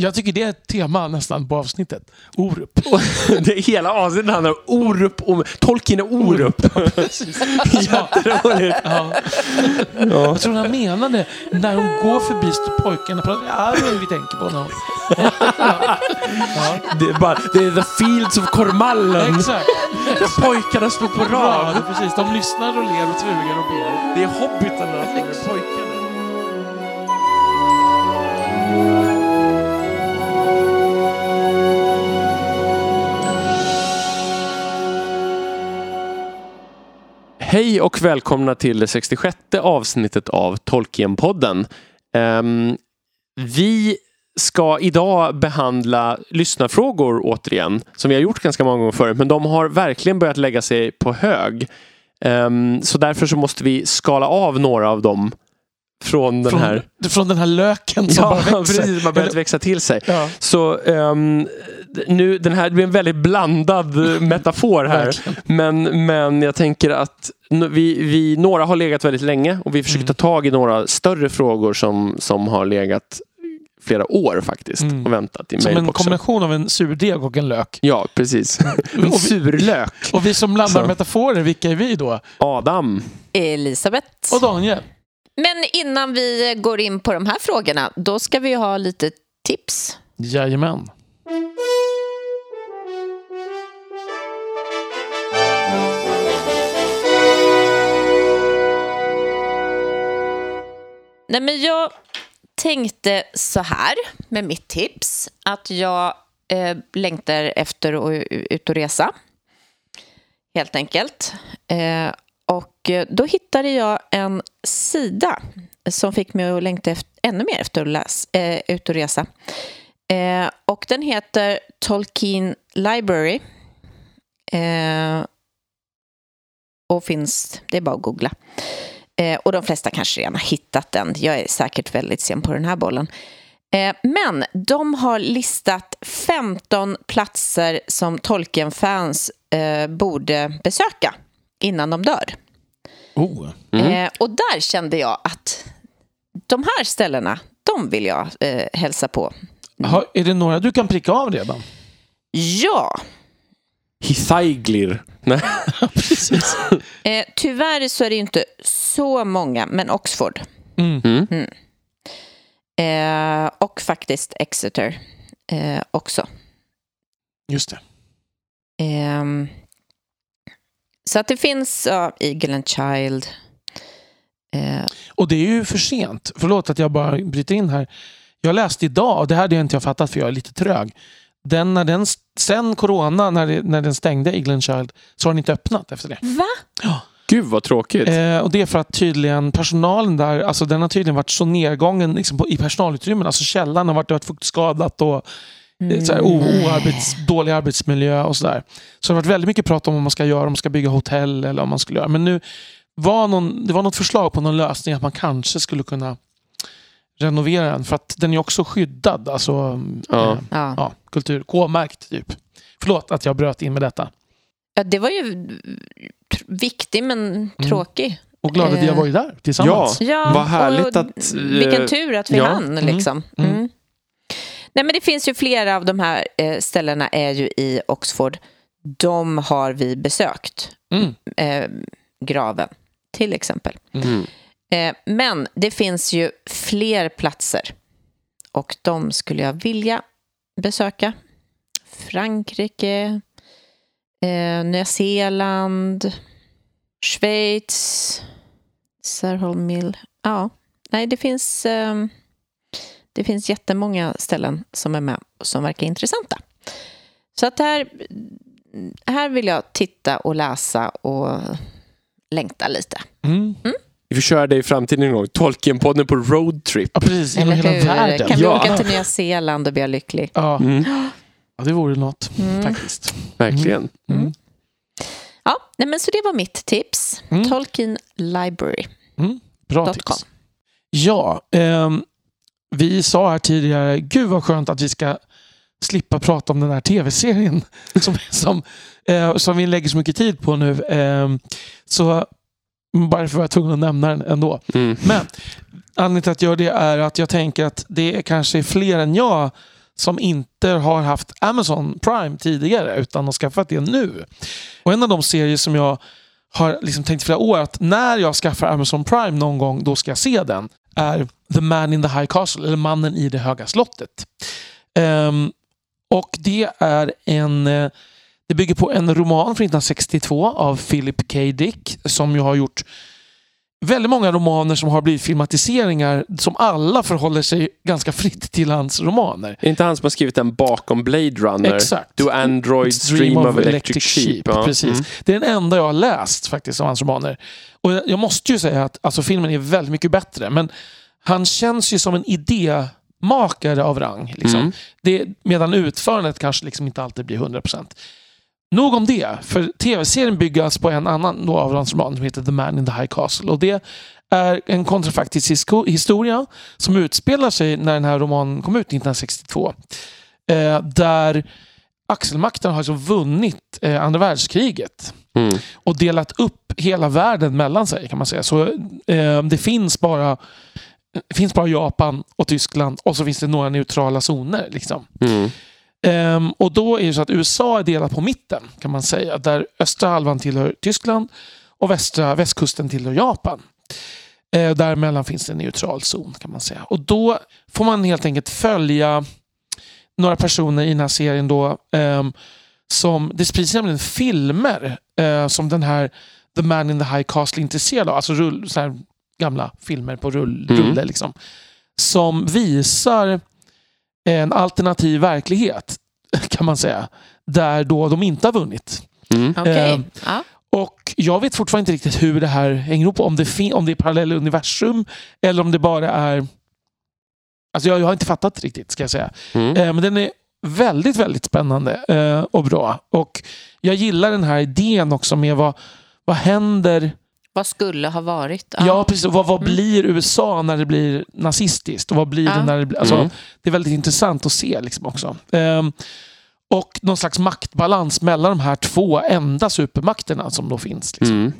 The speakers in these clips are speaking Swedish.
Jag tycker det är ett tema nästan på avsnittet. Orup. det är hela avsnittet handlar om Orup och Tolkien och Orup. Jätteroligt. Ja. Jag tror han menade när de går förbi pojkarna. Ja, det är det vi tänker på nu. Det är, bara, det är the fields of Kormallen. Exakt. Där pojkarna står på Ja, rad. är precis. De lyssnar och ler och trugar och ber. Det är hobbitarna som är pojkarna. Hej och välkomna till det 66 avsnittet av Tolkienpodden. Ehm, vi ska idag behandla lyssnarfrågor återigen, som vi har gjort ganska många gånger förut, men de har verkligen börjat lägga sig på hög. Ehm, så därför så måste vi skala av några av dem från den Från, här... från den här löken som Ja, bara växer. precis. Har börjat växa till sig. Ja. Så ehm, nu, den här det blir en väldigt blandad eh, metafor här. Men, men jag tänker att vi, vi, några har legat väldigt länge och vi försöker ta tag i några större frågor som, som har legat flera år faktiskt Mm. och väntat i Som en kombination av en surdeg och en lök. Ja, precis. En Och vi- surlök. Och vi som blandar Så. metaforer, vilka är vi då? Adam. Elisabeth. Och Daniel. Men innan vi går in på de här frågorna, då ska vi ha lite tips. Jajamän. Nej, men jag tänkte så här med mitt tips, att jag eh, längtar efter att ut och resa. Helt enkelt. Eh, och eh, då hittade jag en sida som fick mig att längta efter, ännu mer efter att läs, eh, ut och resa. Eh, och den heter Tolkien Library. Eh, och finns, det är bara att googla. Eh, och de flesta kanske redan har hittat den. Jag är säkert väldigt sen på den här bollen. Eh, men de har listat 15 platser som Tolkien-fans eh, borde besöka innan de dör. Oh. Eh, och där kände jag att de här ställena, de vill jag eh, hälsa på. Ha, är det några du kan pricka av redan? Ja, Hithaiglir. Nej. Precis. eh, tyvärr så är det ju inte så många, men Oxford. Mm. Eh, och faktiskt Exeter eh, också. Just det. Ehm, så att det finns ja, Eagle and Child. Eh, Och det är ju för sent. Förlåt att jag bara bryter in här. Jag läste idag, och det här hade jag inte fattat för jag är lite trög. Den, när den, sen corona, när, det, när den stängde England Child, så har den inte öppnat efter det. va? Gud vad tråkigt. Eh, och det är för att tydligen personalen där, alltså den har tydligen varit så nedgången liksom på, i personalutrymmen. Alltså källaren har varit, fuktskadat och mm. så här, o, oarbets, dålig arbetsmiljö och sådär. Så det har varit väldigt mycket prat om vad man ska göra, om man ska bygga hotell eller om man skulle göra. Men nu var någon, det var något förslag på någon lösning att man kanske skulle kunna renovera den. För att den är också skyddad, alltså Ja. eh, Ja. ja, kultur, K-märkt typ. Förlåt att jag bröt in med detta. ja, det var ju tr- viktig men tråkig. Och glad att vi har Eh. varit där tillsammans. Ja, Vad härligt att, eh, Vilken tur att vi ja. hann. Liksom. Mm. Mm. Nej, men det finns ju flera av de här eh, ställena är ju i Oxford. De har vi besökt. Mm. Eh, graven, till exempel. Mm. Eh, men det finns ju fler platser. Och de skulle jag vilja besöka. Frankrike, eh, Nya Zeeland, Schweiz, Sarholm Mill. Ja, nej, det finns, eh, det finns jättemånga ställen som är med och som verkar intressanta. Så att här, här vill jag titta och läsa och längta lite. Mm. Vi får köra det i framtiden en gång. Tolkienpodden på roadtrip. Ja, precis. Eller hela hur? världen. Kan vi Ja. åka till Nya Zeeland och bli lycklig? Ja. Mm. ja, det vore något Mm. faktiskt. Verkligen. Mm. Ja, nej, men så det var mitt tips. Mm. Tolkien Library. Bra Dot tips. com. Ja, ehm, vi sa här tidigare, gud vad skönt att vi ska slippa prata om den här tv-serien som, som, eh, som vi lägger så mycket tid på nu. Ehm, så bara för att jag var tvungen att nämna den ändå. Mm. Men anledningen till att jag gör det är att jag tänker att det är kanske är fler än jag som inte har haft Amazon Prime tidigare utan har skaffat det nu. Och en av de serier som jag har liksom tänkt i flera år att när jag skaffar Amazon Prime någon gång då ska jag se den är The Man in the High Castle, eller Mannen i det höga slottet. Um, och det är en eh, det bygger på en roman från 1962 av Philip K. Dick som ju har gjort väldigt många romaner som har blivit filmatiseringar som alla förhåller sig ganska fritt till hans romaner. Är inte han som har skrivit den bakom Blade Runner? Exakt. Do Androids Dream, of, Electric, Sheep. Ja. Precis. Mm. Det är den enda jag har läst faktiskt av hans romaner. Och jag måste ju säga att alltså, filmen är väldigt mycket bättre. Men han känns ju som en idémakare av rang. Liksom. Mm. Det, medan utförandet kanske liksom inte alltid blir 100%. Nog om det, för tv-serien byggs på en annan av hans roman som heter The Man in the High Castle. Och det är en kontrafaktisk historia som utspelar sig när den här romanen kom ut 1962. Eh, där axelmakten har alltså vunnit eh, andra världskriget. Mm. Och delat upp hela världen mellan sig kan man säga. Så eh, det finns bara det finns bara Japan och Tyskland och så finns det några neutrala zoner. Liksom. Mm. Um, och då är det så att USA är delat på mitten kan man säga. Där östra halvan tillhör Tyskland och västra västkusten tillhör Japan. Uh, däremellan finns en neutral zon kan man säga. Och då får man helt enkelt följa några personer i den här serien då. Um, som, det sprids nämligen filmer uh, som den här The Man in the High Castle är intresserad av. Alltså rull, så här gamla filmer på rull, mm. rulle. Liksom, som visar en alternativ verklighet kan man säga. Där då de inte har vunnit. Mm. Okay. Eh, ja. Och jag vet fortfarande inte riktigt hur det här hänger ihop. Om det, om det är parallella universum eller om det bara är... Alltså jag, jag har inte fattat riktigt ska jag säga. Mm. Eh, men den är väldigt, väldigt spännande eh, och bra. Och jag gillar den här idén också med vad, vad händer vad skulle ha varit? Ja, ja precis. Vad, vad mm. blir USA när det blir nazistiskt? Och vad blir ja. det när det blir... Alltså, mm. Det är väldigt intressant att se liksom också. Um, och någon slags maktbalans mellan de här två enda supermakterna som då finns. Liksom.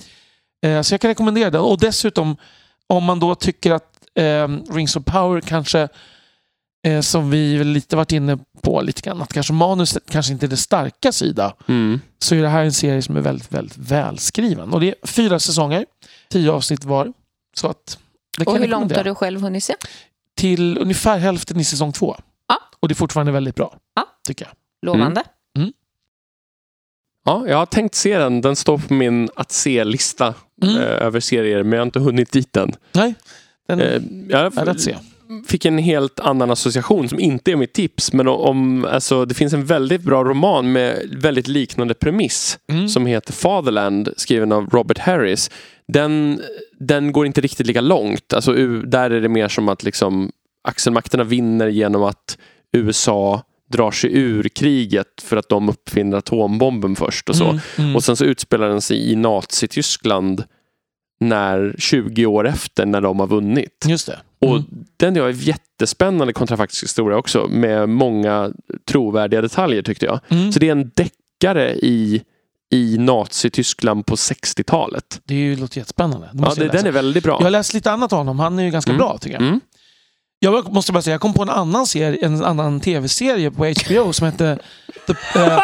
Mm. Uh, så jag kan rekommendera den. Och dessutom, om man då tycker att um, Rings of Power kanske eh, som vi lite varit inne på lite grann, att kanske manuset kanske inte är det starka sida, mm. så är det här en serie som är väldigt, väldigt välskriven. Och det är fyra säsonger, tio avsnitt var. Så att det och hur långt har du själv hunnit se? Till ungefär hälften i säsong två. Ja. Och det är fortfarande väldigt bra, ja. tycker jag. Lovande. Mm. Mm. Ja, jag har tänkt se den. Den står på min att se-lista mm. eh, över serier, men jag har inte hunnit dit än. Nej, den eh, jag, är rätt se fick en helt annan association som inte är mitt tips. Men om, alltså, det finns en väldigt bra roman med väldigt liknande premiss mm. som heter Fatherland skriven av Robert Harris. Den, den går inte riktigt lika långt. Alltså, där är det mer som att liksom, axelmakterna vinner genom att USA drar sig ur kriget för att de uppfinner atombomben först och så. Mm, mm. Och sen så utspelar den sig i Nazityskland när 20 år efter när de har vunnit. Just det. Mm. Och den är jättespännande kontrafaktisk historia också med många trovärdiga detaljer tyckte jag. Mm. Så det är en deckare i i Nazityskland på 60-talet. Det låter jättespännande. Ja, det, den är väldigt bra. Jag har läst lite annat av honom. Han är ju ganska mm. bra tycker jag. Mm. Jag måste bara säga, jag kom på en annan, serie, en annan tv-serie på HBO som hette The, uh,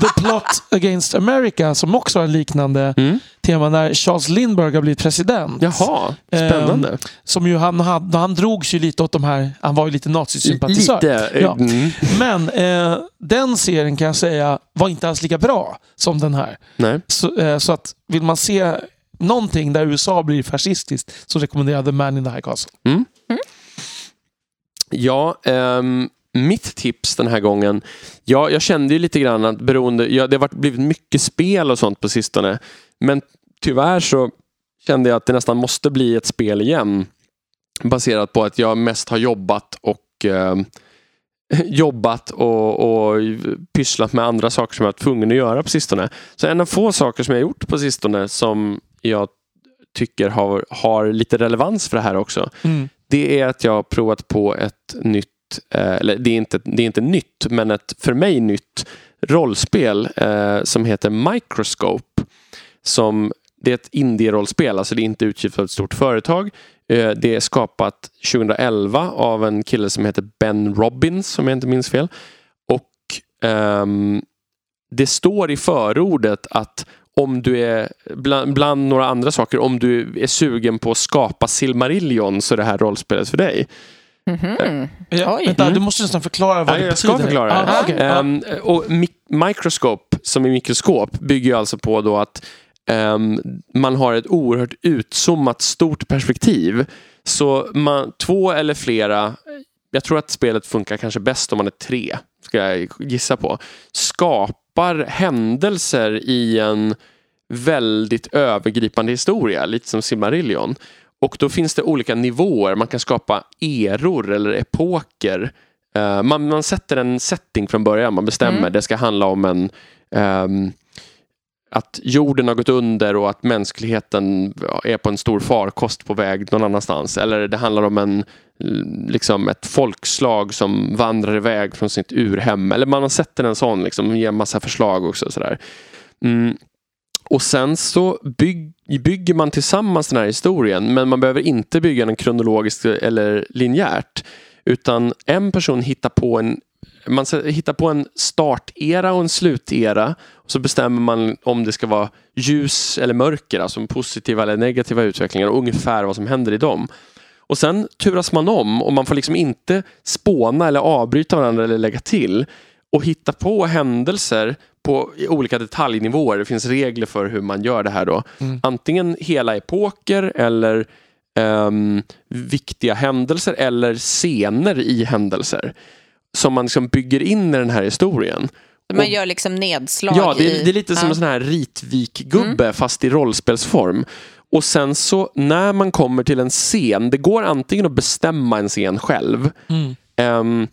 The Plot Against America som också har liknande mm. tema när Charles Lindbergh har blivit president. Jaha, spännande. Um, som ju han, han, han drogs ju lite åt de här, han var ju lite nazisympatisör. Lite. Ja. Mm. Men uh, den serien kan jag säga var inte alls lika bra som den här. Nej. Så, uh, så att vill man se någonting där USA blir fascistiskt så rekommenderar jag The Man in the High Castle. Mm. Ja, um, mitt tips den här gången. Ja, jag kände ju lite grann att beroende, ja, det har blivit mycket spel och sånt på sistone. Men tyvärr så kände jag att det nästan måste bli ett spel igen. Baserat på att jag mest har jobbat och eh, jobbat och, och pysslat med andra saker som jag varit tvungen att göra på sistone. Så en av få saker som jag gjort på sistone som jag tycker har, har lite relevans för det här också. Mm. Det är att jag har provat på ett nytt Eh, eller det är, inte, det är inte nytt, men ett för mig nytt rollspel eh, som heter Microscope. Som det är ett indie-rollspel, alltså det är inte utgivet av ett stort företag. Eh, det är skapat 2011 av en kille som heter Ben Robbins, om jag inte minns fel. Och ehm, det står i förordet att om du är, bland, bland, några andra saker, om du är sugen på att skapa Silmarillion så är det här rollspelet för dig. Mm -hmm. ja, vänta, mm. du måste nästan förklara vad ja, det jag betyder. Jag ska förklara ah. Okay. Um, och Microscope, som är mikroskop, bygger alltså på då att um, man har ett oerhört utzoomat stort perspektiv. Så man, två eller flera, jag tror att spelet funkar kanske bäst om man är tre, ska jag gissa på, skapar händelser i en väldigt övergripande historia, lite som Silmarillion. Och då finns det olika nivåer. Man kan skapa eror eller epoker. Uh, man, man sätter en setting från början. Man bestämmer. Mm. Det ska handla om en um, att jorden har gått under och att mänskligheten är på en stor farkost på väg någon annanstans. Eller det handlar om en, liksom ett folkslag som vandrar iväg från sitt urhem. Eller man sätter en sån, liksom, ger massa förslag också. Sådär. Mm. Och sen så bygg, bygger man tillsammans den här historien men man behöver inte bygga den kronologiskt eller linjärt. Utan en person hittar på en man hittar på en startera och en slutera. Och så bestämmer man om det ska vara ljus eller mörker, alltså positiva eller negativa utvecklingar och ungefär vad som händer i dem. Och sen turas man om och man får liksom inte spåna eller avbryta varandra eller lägga till. Och hitta på händelser på olika detaljnivåer. Det finns regler för hur man gör det här då. Mm. Antingen hela epoker eller um, viktiga händelser eller scener i händelser. Som man liksom bygger in i den här historien. Man gör liksom nedslag Ja, det är, det är lite som ja. en sån här Ritvik-gubbe mm. fast i rollspelsform. Och sen så när man kommer till en scen, det går antingen att bestämma en scen själv. Mm. Um,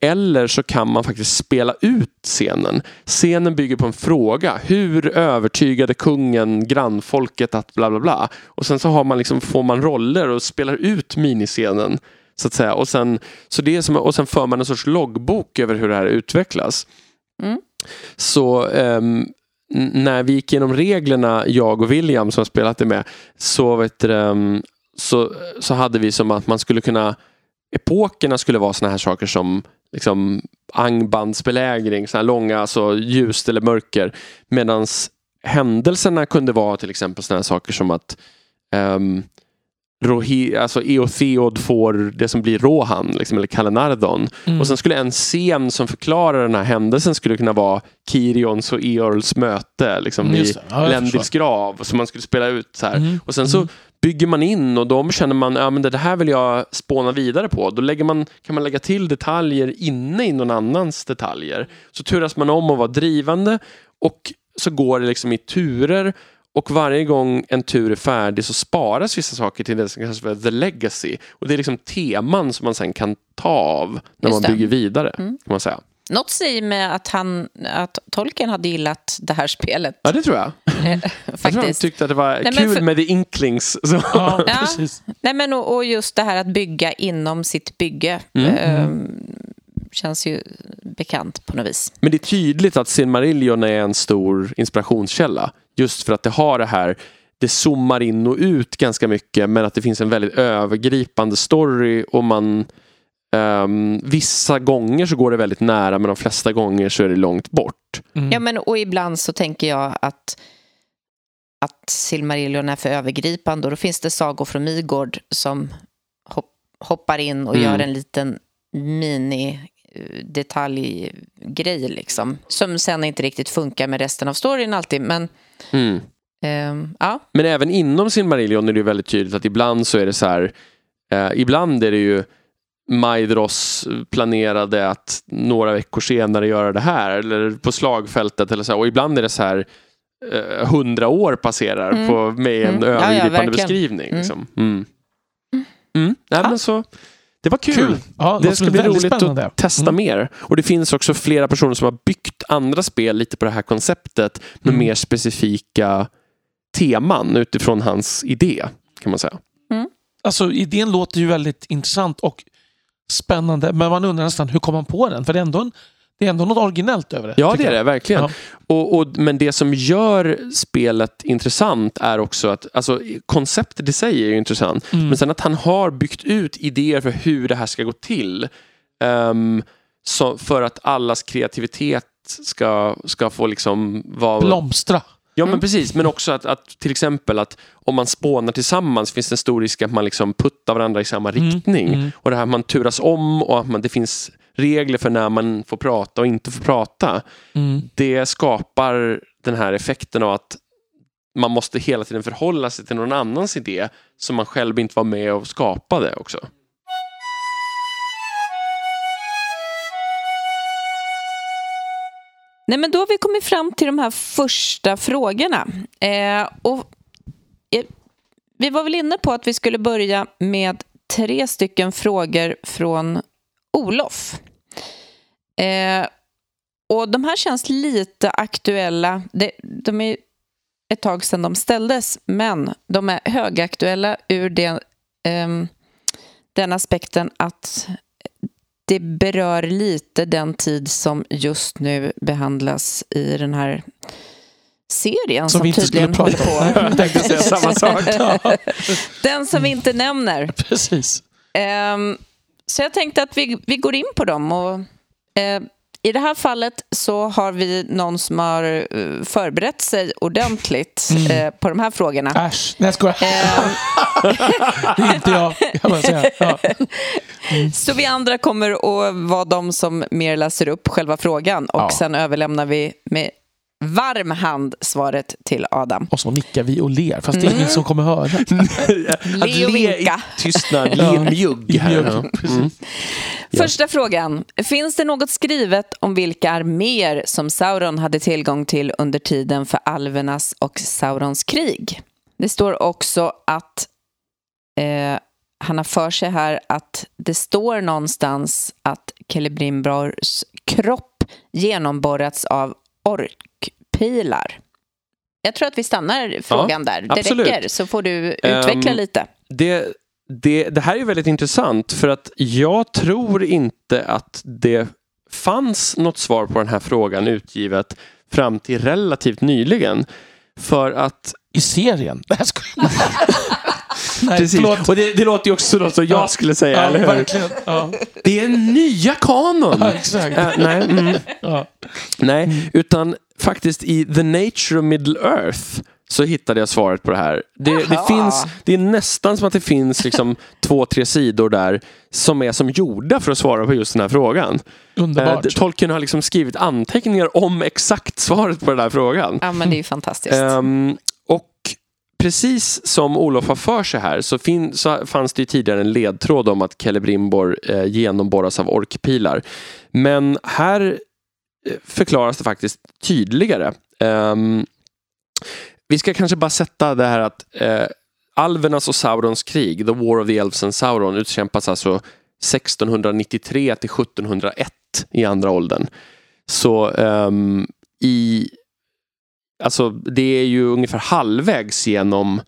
eller så kan man faktiskt spela ut scenen. Scenen bygger på en fråga. Hur övertygade kungen grannfolket att bla bla bla. Och sen så har man liksom, får man roller och spelar ut miniscenen. Så att säga. Och, sen, så det är som, och sen för man en sorts loggbok över hur det här utvecklas. Mm. Så um, när vi gick igenom reglerna, jag och William som har spelat det med, så, vet du, ehm, så, så hade vi som att man skulle kunna epokerna skulle vara såna här saker som liksom angbandsbelägring, såna här långa, alltså ljust eller mörker. Medan händelserna kunde vara till exempel såna här saker som att um, Rohi, alltså Eotheod får det som blir Rohan, liksom, eller Kalenardon. Mm. Och sen skulle en scen som förklarar den här händelsen skulle kunna vara Kirions och Eorls möte liksom, mm, i ja, Lendils grav. Som man skulle spela ut så här. Mm. Och sen så mm bygger man in och de känner man ja, det här vill jag spåna vidare på. Då lägger man, kan man lägga till detaljer inne i någon annans detaljer. Så turas man om att vara drivande och så går det liksom i turer och varje gång en tur är färdig så sparas vissa saker till det som kallas för the legacy. Och det är liksom teman som man sen kan ta av när man bygger vidare. Mm. Kan man säga. Något säger med att, han, att Tolkien hade gillat det här spelet. Ja, det tror jag. Faktiskt. Jag tror han tyckte att det var Nej, kul för... med the inklings. Så. Ja, ja. Nej, men och, och, just det här att bygga inom sitt bygge. Mm. Eh, känns ju bekant på något vis. Men det är tydligt att Silmarillion är en stor inspirationskälla. Just för att det har det här det zoomar in och ut ganska mycket men att det finns en väldigt övergripande story och man Um, vissa gånger så går det väldigt nära men de flesta gånger så är det långt bort. Mm. Ja, men och ibland så tänker jag att att Silmarillion är för övergripande och då finns det sagor från Midgård som hopp, hoppar in och mm. gör en liten mini detaljgrej liksom. Som sen inte riktigt funkar med resten av storyn alltid. Men, mm. um, ja. men även inom Silmarillion är det väldigt tydligt att ibland så är det så här. Uh, ibland är det ju Majdros planerade att några veckor senare göra det här eller på slagfältet eller så. Och ibland är det så här eh, hundra år passerar mm. på, med en mm. övergripande ja, ja, beskrivning. Mm. Liksom. Mm. Mm. Nej, ja. men så, det var kul. kul. Ja, det ska bli roligt spännande. att testa mm. mer. Och det finns också flera personer som har byggt andra spel lite på det här konceptet med mer specifika teman utifrån hans idé. kan man säga. Alltså idén låter ju väldigt intressant och spännande. Men man undrar nästan hur kom man på den? För det är ändå en, Det är ändå något originellt över det. Ja, det är det jag. verkligen. Ja. Och, och, men det som gör spelet intressant är också att alltså, konceptet i sig är ju intressant. Mm. Men sen att han har byggt ut idéer för hur det här ska gå till. ehm, så, för att allas kreativitet ska, ska få liksom vara... Blomstra. Ja Mm. men precis, men också att, att till exempel att om man spånar tillsammans finns det en stor risk att man liksom puttar varandra i samma riktning. mm. Och det här man turas om och att man, det finns regler för när man får prata och inte får prata. Mm. Det skapar den här effekten av att man måste hela tiden förhålla sig till någon annans idé som man själv inte var med och skapade också. Nej, men då har vi kommit fram till de här första frågorna. Eh, och, eh, vi var väl inne på att vi skulle börja med tre stycken frågor från Olof. Eh, och de här känns lite aktuella. De, de är ett tag sedan de ställdes, men de är högaktuella ur det, ehm, den aspekten att det berör lite den tid som just nu behandlas i den här serien Som som, vi inte skulle tydligen håller prata om. tänkte säga samma sak. Den som vi inte nämner. precis. Ehm, så jag tänkte att vi, vi går in på dem. Och, eh, I det här fallet så har vi någon som har eh, förberett sig ordentligt eh, på de här frågorna. Äsch, nej jag skojar. Är inte jag. kan man säga. Ja. Så vi andra kommer att vara de som mer läser upp själva frågan och Ja. sen överlämnar vi med varm hand svaret till Adam. Och så nickar vi och ler, fast det är ingen som kommer höra. Att Le och le i vinka. tystnad, le mjugg här. mjugg, Ja. Mm. Första frågan. Finns det något skrivet om vilka arméer som Sauron hade tillgång till under tiden för alvernas och Saurons krig? Det står också att eh, han har för sig här att det står någonstans att Celebrimbors kropp genomborrats av orkpilar. Jag tror att vi stannar frågan där. Det absolut. räcker, så får du utveckla Ehm, lite. Det, det, det här är väldigt intressant för att jag tror inte att det fanns något svar på den här frågan utgivet fram till relativt nyligen. För att I serien? Nej, jag Precis. förlåt. Och det, det låter ju också något som jag Ja. skulle säga, Ja, eller hur? verkligen. Ja. Det är nya kanon! Ja, exakt. Äh, nej, mm, Ja. nej, utan faktiskt i The Nature of Middle Earth så hittade jag svaret på det här. Det, det, finns, det är nästan som att det finns liksom två, tre sidor där som är som gjorda för att svara på just den här frågan. Underbart. Eh, Tolkien har liksom skrivit anteckningar om exakt svaret på den här frågan. Ja, men det är ju fantastiskt. Och precis som Olof har för sig här så, fin- så fanns det ju tidigare en ledtråd om att Celebrimbor eh, genomborras av orkpilar. Men här eh, förklaras det faktiskt tydligare. Um, vi ska kanske bara sätta det här att eh, alvernas och Saurons krig, The War of the Elves and Sauron, utkämpas alltså 1693 till 1701 i andra åldern. Så um, i Alltså det är ju ungefär halvvägs genom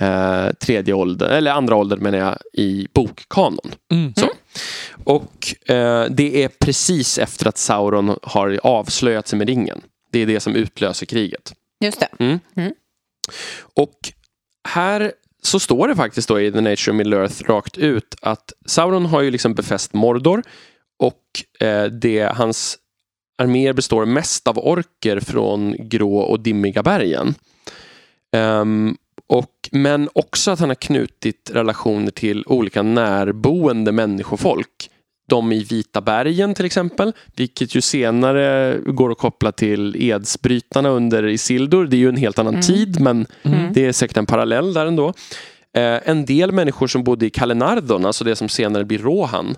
eh, tredje åldern, eller andra åldern menar jag, i bokkanon. Mm. Så. Och eh, det är precis efter att Sauron har avslöjat sig med ringen. Det är det som utlöser kriget. Just det. Och här så står det faktiskt då i The Nature of Middle Earth rakt ut att Sauron har ju liksom befäst Mordor och eh, det, hans arméer består mest av orker från grå och dimmiga bergen. Ehm, och, men också att han har knutit relationer till olika närboende människofolk. De i Vita bergen till exempel, vilket ju senare går att koppla till edsbrytarna under Isildur. Det är ju en helt annan tid, men Mm. det är säkert en parallell där ändå. Eh, en del människor som bodde i Kalenardon, alltså det som senare blir Rohan,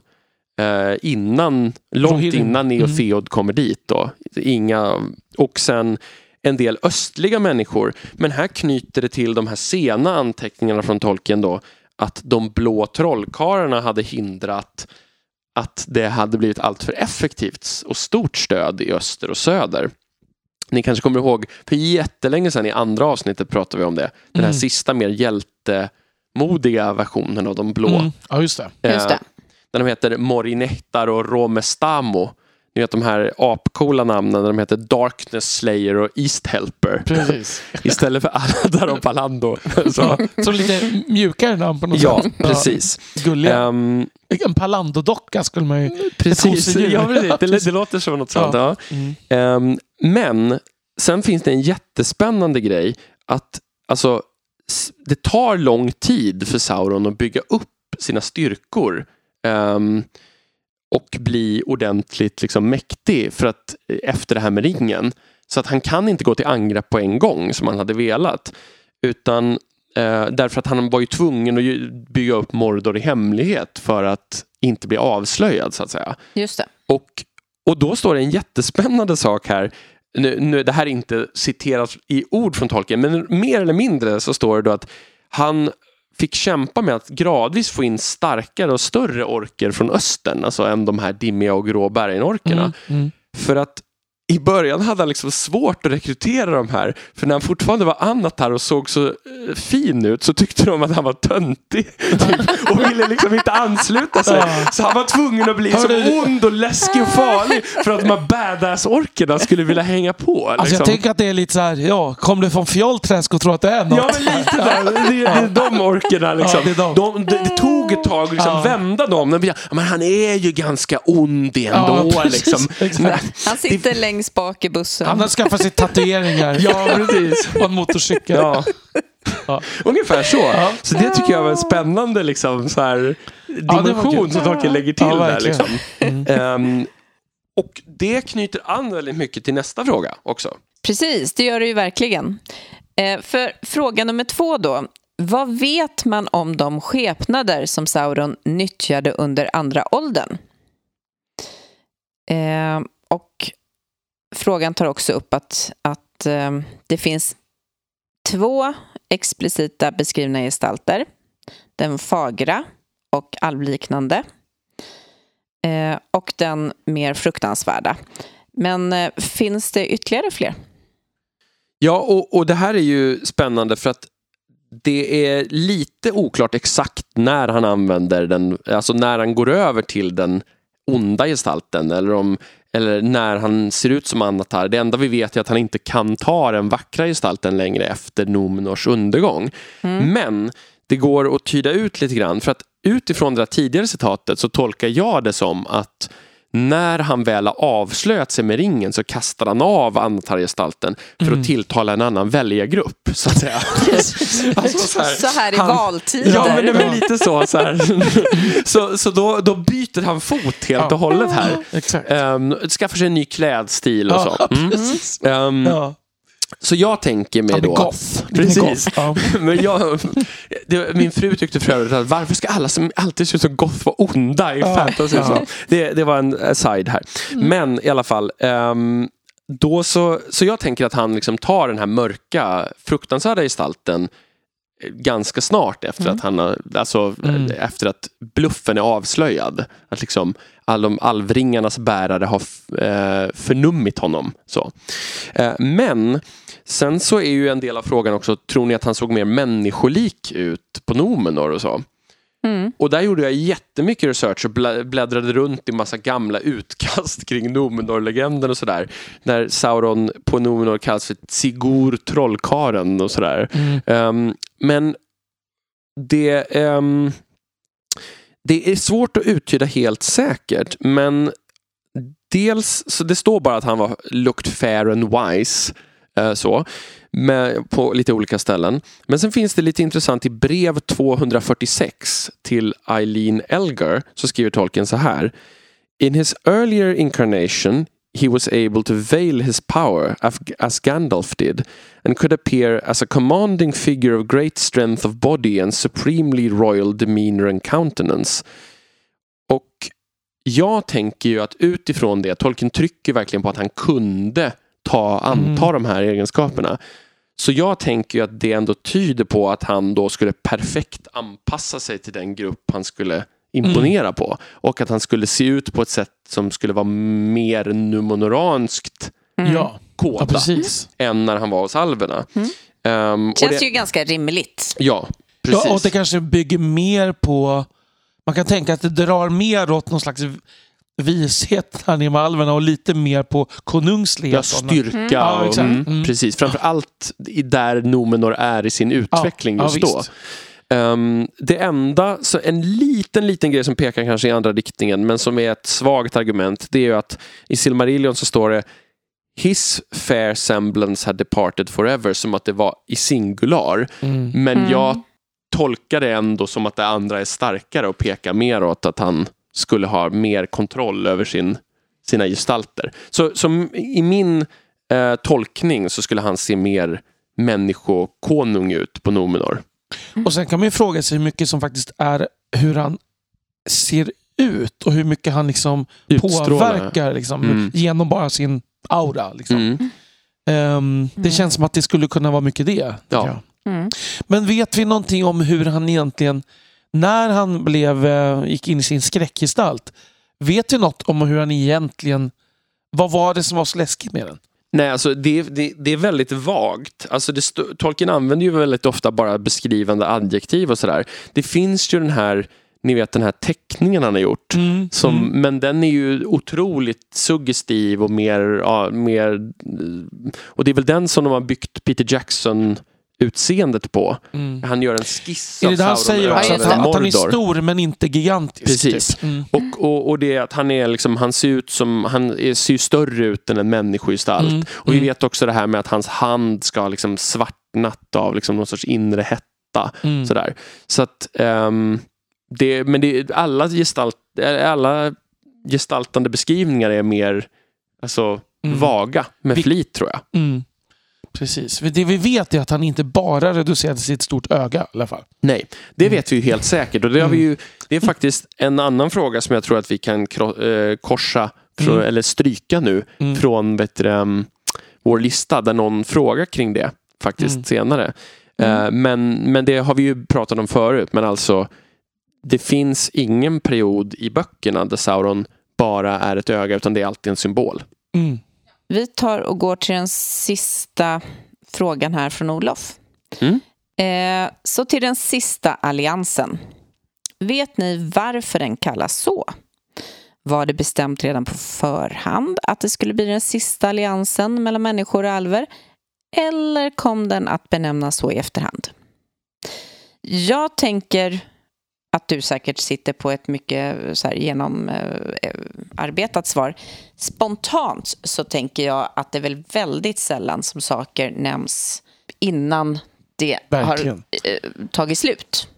eh, innan, långt innan Neofeod kommer dit. Då. Inga, och sen en del östliga människor. Men här knyter det till de här sena anteckningarna från Tolkien då, att de blå trollkarlarna hade hindrat att det hade blivit alltför effektivt och stort stöd i öster och söder. Ni kanske kommer ihåg, för jättelänge sedan i andra avsnittet pratade vi om det. Den här Mm. sista mer hjältemodiga versionen av de blå. Mm. Ja, just det. Just det. Där de heter Morinettar och Romestamo. ni vet de här apcoola namnen när de heter Darkness Slayer och East Helper. Precis. Istället för Aladar och Palando. Så, Så lite mjukare namn på något ja, sätt. precis. Gulliga. Ehm, En Palando-docka skulle man ju... precis. Ja, precis. Det, det låter som något sånt. Ja. Mm. Ehm, men sen finns det en jättespännande grej att alltså, det tar lång tid för Sauron att bygga upp sina styrkor ehm, och bli ordentligt liksom, mäktig för att, efter det här med ringen. Så att han kan inte gå till angrepp på en gång som han hade velat. Utan eh, därför att han var ju tvungen att bygga upp Mordor i hemlighet för att inte bli avslöjad så att säga. Just det. Och, och då står det en jättespännande sak här. Nu, nu, det här är inte citerat i ord från Tolkien, men mer eller mindre så står det då att han fick kämpa med att gradvis få in starkare och större orker från östern, alltså än de här dimmiga och grå bergenorkerna. Mm. Mm. För att i början hade han liksom svårt att rekrytera de här. För när han fortfarande var Anatar och såg så eh, fin ut så tyckte de att han var töntig. Typ, och ville liksom inte ansluta sig. Så han var tvungen att bli så Hörru. ond och läskig och farlig. För att de här badass-orkerna skulle vilja hänga på. Alltså liksom. jag tänker att det är lite så här, ja, kom du från Fjollträsk och tror att det är något? Ja men lite där. Det, det är de orkerna liksom. Ja, det är de. de, det, det tog ett tag att liksom Ja. vända dem. De blir, "Ja, Men han är ju ganska ond ändå. Ja, precis. liksom. Han sitter längst bak i bussen. Han har skaffat sig tatueringar Ja, precis. och en motorcykel. Ja. Ja. Ungefär så. Ja. Så det tycker jag var en spännande liksom, så här, dimension som Tolkien lägger till Ja, där. Liksom. Ehm, och det knyter an väldigt mycket till nästa fråga också. Precis, det gör det ju verkligen. Eh, för fråga nummer två då. Vad vet man om de skepnader som Sauron nyttjade under andra åldern? Eh, och frågan tar också upp att, att eh, det finns två explicita beskrivna gestalter. Den fagra och alvliknande. Eh, och den mer fruktansvärda. Men eh, finns det ytterligare fler? Ja, och, och det här är ju spännande för att det är lite oklart exakt när han använder den, alltså när han går över till den onda gestalten eller, om, eller när han ser ut som Anatar. Det enda vi vet är att han inte kan ta den vackra gestalten längre efter Nomenors undergång. Men det går att tyda ut lite grann för att utifrån det tidigare citatet så tolkar jag det som att när han väl har avslöjat sig med ringen så kastar han av Anatar-gestalten för att tilltala en annan väljargrupp, så att säga. alltså, så här, Så här i han- valtider. Ja, men det är lite så. Så, här. så, så då, då byter han fot helt och hållet här. Exakt. Um, skaffar sig en ny klädstil och Ja, så. Mm. precis. Ehm, Ja. Så jag tänker mig då... goth. Precis. Ja. Men jag, det, min fru tyckte för övrigt att varför ska alla som alltid ser ut som goth vara onda i Ja, fantasy? ja. Så det, det var en aside här. Men i alla fall. ehm, då så, så jag tänker att han liksom tar den här mörka, fruktansvärda gestalten eh, ganska snart efter att han har, alltså Mm. efter att bluffen är avslöjad. Att liksom all de alvringarnas bärare har eh, förnummit honom. Så. Eh, men sen så är ju en del av frågan också, tror ni att han såg mer människolik ut på Nomenor och så? Mm. Och där gjorde jag jättemycket research och blä- bläddrade runt i massa gamla utkast kring Nomenor-legenden och sådär. När Sauron på Nomenor kallas för Sigur trollkaren och sådär. Mm. Ehm, men det, ehm, det är svårt att uttyda helt säkert. Men dels, så det står bara att han var looked fair and wise. eh, så, med, på lite olika ställen. Men sen finns det lite intressant i brev 246 till Eileen Elgar så skriver tolken så här. In his earlier incarnation he was able to veil his power as Gandalf did and could appear as a commanding figure of great strength of body and supremely royal demeanor and countenance. Och jag tänker ju att utifrån det, Tolkien trycker verkligen på att han kunde ta, anta de här egenskaperna. Så jag tänker ju att det ändå tyder på att han då skulle perfekt anpassa sig till den grupp han skulle imponera på. Och att han skulle se ut på ett sätt som skulle vara mer numenoranskt Mm. Ja. ja, än när han var hos alverna. Ehm, och Känns det, ju ganska rimligt. Ja, precis. Ja, och det kanske bygger mer på... Man kan tänka att det drar mer åt någon slags visheten i alverna och lite mer på konungslighet. Ja, och- styrka Mm. Ja, mm, Mm. precis. Framförallt i- där Nomenor är i sin utveckling ja, just ja, då. Ehm, det enda, så en liten, liten grej som pekar kanske i andra riktningen, men som är ett svagt argument, det är ju att i Silmarillion så står det His fair semblance had departed forever, som att det var i singular. Mm. Men Mm. jag tolkar det ändå som att det andra är starkare och pekar mer åt att han skulle ha mer kontroll över sin, sina gestalter. Så som i min eh, tolkning så skulle han se mer människokonung ut på Nomenor. Och sen kan man ju fråga sig hur mycket som faktiskt är hur han ser ut och hur mycket han liksom Utstrålar. påverkar liksom, Mm. genom bara sin aura. Liksom. Mm. Ehm, det känns som att det skulle kunna vara mycket det. Ja. jag. Mm. Men vet vi någonting om hur han egentligen, när han blev, eh, gick in i sin skräckgestalt, vet vi något om hur han egentligen, vad var det som var så läskigt med den? Nej, alltså det, det, det är väldigt vagt. Alltså det Tolkien använder ju väldigt ofta bara beskrivande adjektiv och sådär. Det finns ju den här, ni vet den här teckningen han har gjort. Som, Mm. Men den är ju otroligt suggestiv och mer, ja, mer... Och det är väl den som de har byggt Peter Jackson utseendet på. Mm. Han gör en skiss Är av det där han Sauron säger också? Att, det. han, att han är stor men inte gigantisk? Precis. Typ. Mm. Och, och, och det är att han är liksom, han ser ut som, han är, ser större ut än en människogestalt. Mm. Och vi Mm. vet också det här med att hans hand ska ha liksom svartnat av liksom någon sorts inre hetta. Mm. Sådär. Så att, ehm, det, men det, alla, gestalt, alla gestaltande beskrivningar är mer alltså, Mm. vaga med Vi- flit tror jag. Mm. Precis. Det vi vet är att han inte bara reducerade sitt stort öga i alla fall. Nej, det Mm. vet vi ju helt säkert. Och det, har vi ju, det är faktiskt en annan fråga som jag tror att vi kan eh, korsa, Mm. eller stryka nu, Mm. från vet du, um, vår lista där någon frågar kring det faktiskt Mm. senare. Eh, men, men det har vi ju pratat om förut, men alltså det finns ingen period i böckerna där Sauron bara är ett öga, utan det är alltid en symbol. Mm. Vi tar och går till den sista frågan här från Olof. Mm. Eh, så till den sista alliansen. Vet ni varför den kallas så? Var det bestämt redan på förhand att det skulle bli den sista alliansen mellan människor och alver? Eller kom den att benämnas så i efterhand? Jag tänker att du säkert sitter på ett mycket så här, genomarbetat svar. Spontant så tänker jag att det är väl väldigt sällan som saker nämns innan det Verkligen. har eh, tagit slut.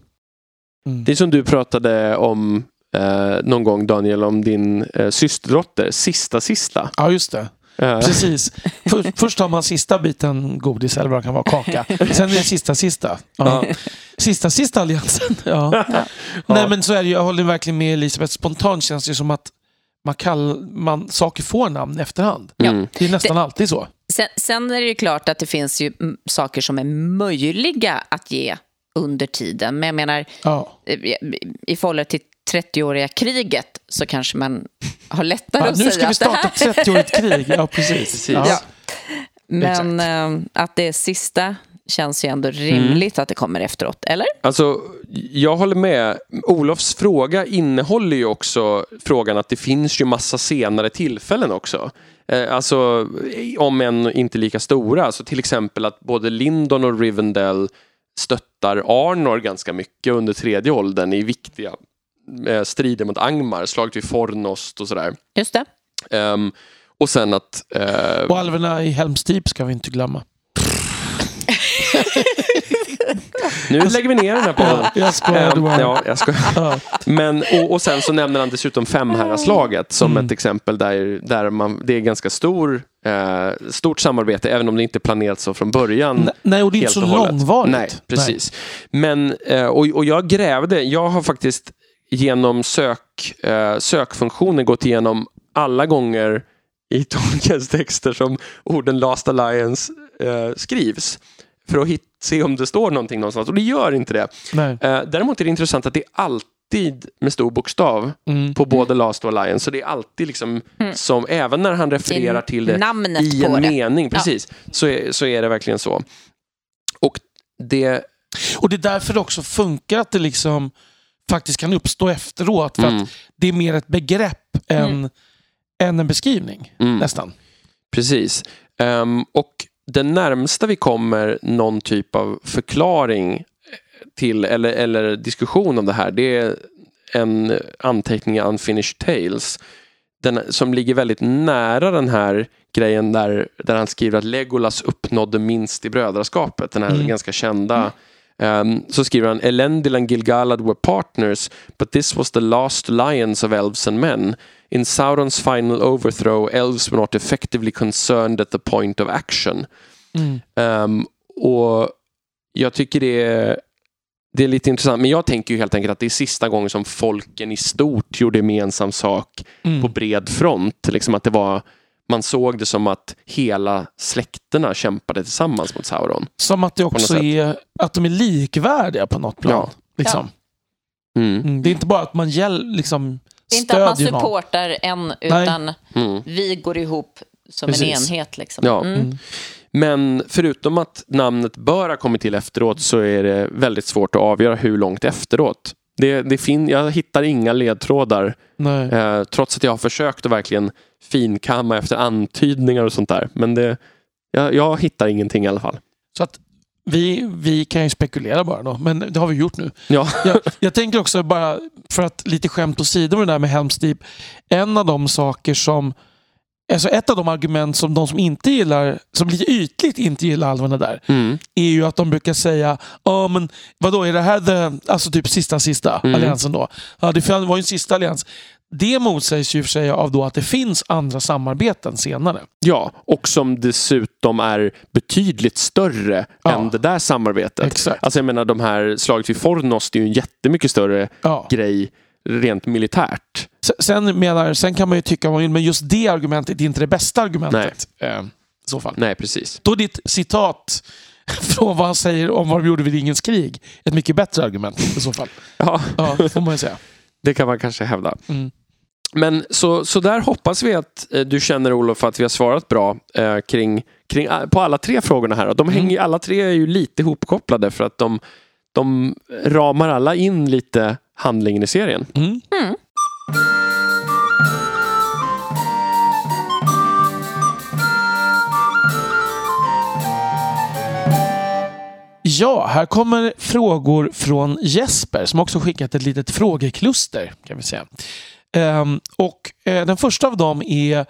Mm. Det är som du pratade om eh, någon gång Daniel, om din eh, systerdotter, sista sista. Ja, just det. Precis. För, först tar man sista biten godis eller vad det kan vara, kaka. Sen är det sista sista. Ja. Sista sista alliansen. Ja. Nej men så är det. Jag håller verkligen med Elisabeth. Spontant känns det som att man kall, man, saker får namn efterhand. Mm. Det är nästan alltid så. Sen, sen är det ju klart att det finns ju saker som är möjliga att ge under tiden. Men jag menar, Ja. eh, i- i förhållande till 30-åriga kriget så kanske man har lättare Ja, att nu säga ska vi att det här... starta ett 30-årigt krig. Ja, precis. Precis. Ja. Ja. Men eh, att det sista känns ju ändå rimligt att det kommer efteråt, eller? Alltså, jag håller med. Olofs fråga innehåller ju också frågan att det finns ju massa senare tillfällen också. Eh, alltså, om än inte lika stora. Alltså, till exempel att både Lindon och Rivendell stöttar Arnor ganska mycket under tredje åldern i viktiga eh, strider mot Angmar, slaget vid Fornost och sådär. Just det. Ehm, och sen att... eh, Och alverna i Helms Deep ska vi inte glömma. nu lägger vi ner den här podden. Ja, jag skojar. Bara. ja, jag ska. Ja. Men, och, och sen så nämner han dessutom Femherrarslaget som Mm. ett exempel där, där man, det är ganska stor, eh, stort samarbete även om det inte planerat så från början. Nej, Nej, och det är inte så långvarigt. Nej, precis. Men, eh, och, och jag grävde, jag har faktiskt genom sök, eh, sökfunktionen gått igenom alla gånger i Tolkiens texter som orden Last Alliance eh, skrivs. För att hit, se om det står någonting någonstans. Och det gör inte det. Nej. Eh, däremot är det intressant att det är alltid med stor bokstav Mm. på både Last och Alliance. Så det är alltid liksom som, även när han refererar till det namnet i en det. mening, precis, så, är, så är det verkligen så. Och det, Och det är därför det också funkar att det liksom faktiskt kan uppstå efteråt. För Mm. att det är mer ett begrepp än, Mm. än en beskrivning. Mm. Nästan. Precis. Ehm, och det närmsta vi kommer någon typ av förklaring till eller, eller diskussion om det här det är en anteckning i Unfinished Tales den, som ligger väldigt nära den här grejen där, där han skriver att Legolas uppnådde minst i brödraskapet. Den här Mm. ganska kända Ehm, så skriver han Elendil and Gilgalad were partners but this was the last alliance of elves and men. In Saurons final overthrow elves were not effectively concerned at the point of action. Mm. Ehm, och jag tycker det är, det är lite intressant. Men jag tänker ju helt enkelt att det är sista gången som folken i stort gjorde gemensam sak Mm. på bred front. Liksom att det var, man såg det som att hela släkterna kämpade tillsammans mot Sauron. Som att det också är att de är likvärdiga på något plan. Ja. Liksom. Mm. Mm. Det är inte bara att man hjäl, liksom, Det är inte att man stödjer någon. supportar en, utan Mm. vi går ihop som Precis. en enhet. Liksom. Ja. Mm. Mm. Men förutom att namnet bör ha kommit till efteråt så är det väldigt svårt att avgöra hur långt efteråt. Det, det fin- jag hittar inga ledtrådar Nej. eh, trots att jag har försökt att verkligen finkamma efter antydningar och sånt där. Men det, jag, jag hittar ingenting i alla fall. Så att vi, vi kan ju spekulera bara då, men det har vi gjort nu. Ja, Jag, jag tänker också bara, för att lite skämt åsido med det där med Helms Deep. En av de saker som, alltså ett av de argument som de som inte gillar, som lite ytligt inte gillar alverna där, mm. är ju att de brukar säga, ja men vadå, är det här the, alltså typ sista sista Mm. alliansen då? Ja, det var ju en sista allians. Det motsägs ju för sig av då att det finns andra samarbeten senare. ja, och som dessutom är betydligt större Ja. än det där samarbetet. Exakt. Alltså jag menar de här slaget vid Fornost är ju en jättemycket större Ja. grej rent militärt. Sen, menar, sen kan man ju tycka, vad man vill, men just det argumentet är inte det bästa argumentet. Eh, I så fall. Nej, precis. Då ditt citat från vad han säger om vad de gjorde vid Ingens krig ett mycket bättre argument i så fall. Ja, Ja, får man ju säga. det kan man kanske hävda. Mm. Men så, så där hoppas vi att eh, du känner Olof att vi har svarat bra eh, kring, kring, eh, på alla tre frågorna här. De Mm. hänger, ju- Alla tre är ju lite ihopkopplade för att de, de ramar alla in lite handlingen i serien. Mm. Ja, här kommer frågor från Jesper som också skickat ett litet frågekluster. kan vi säga. Ehm, och eh, Den första av dem är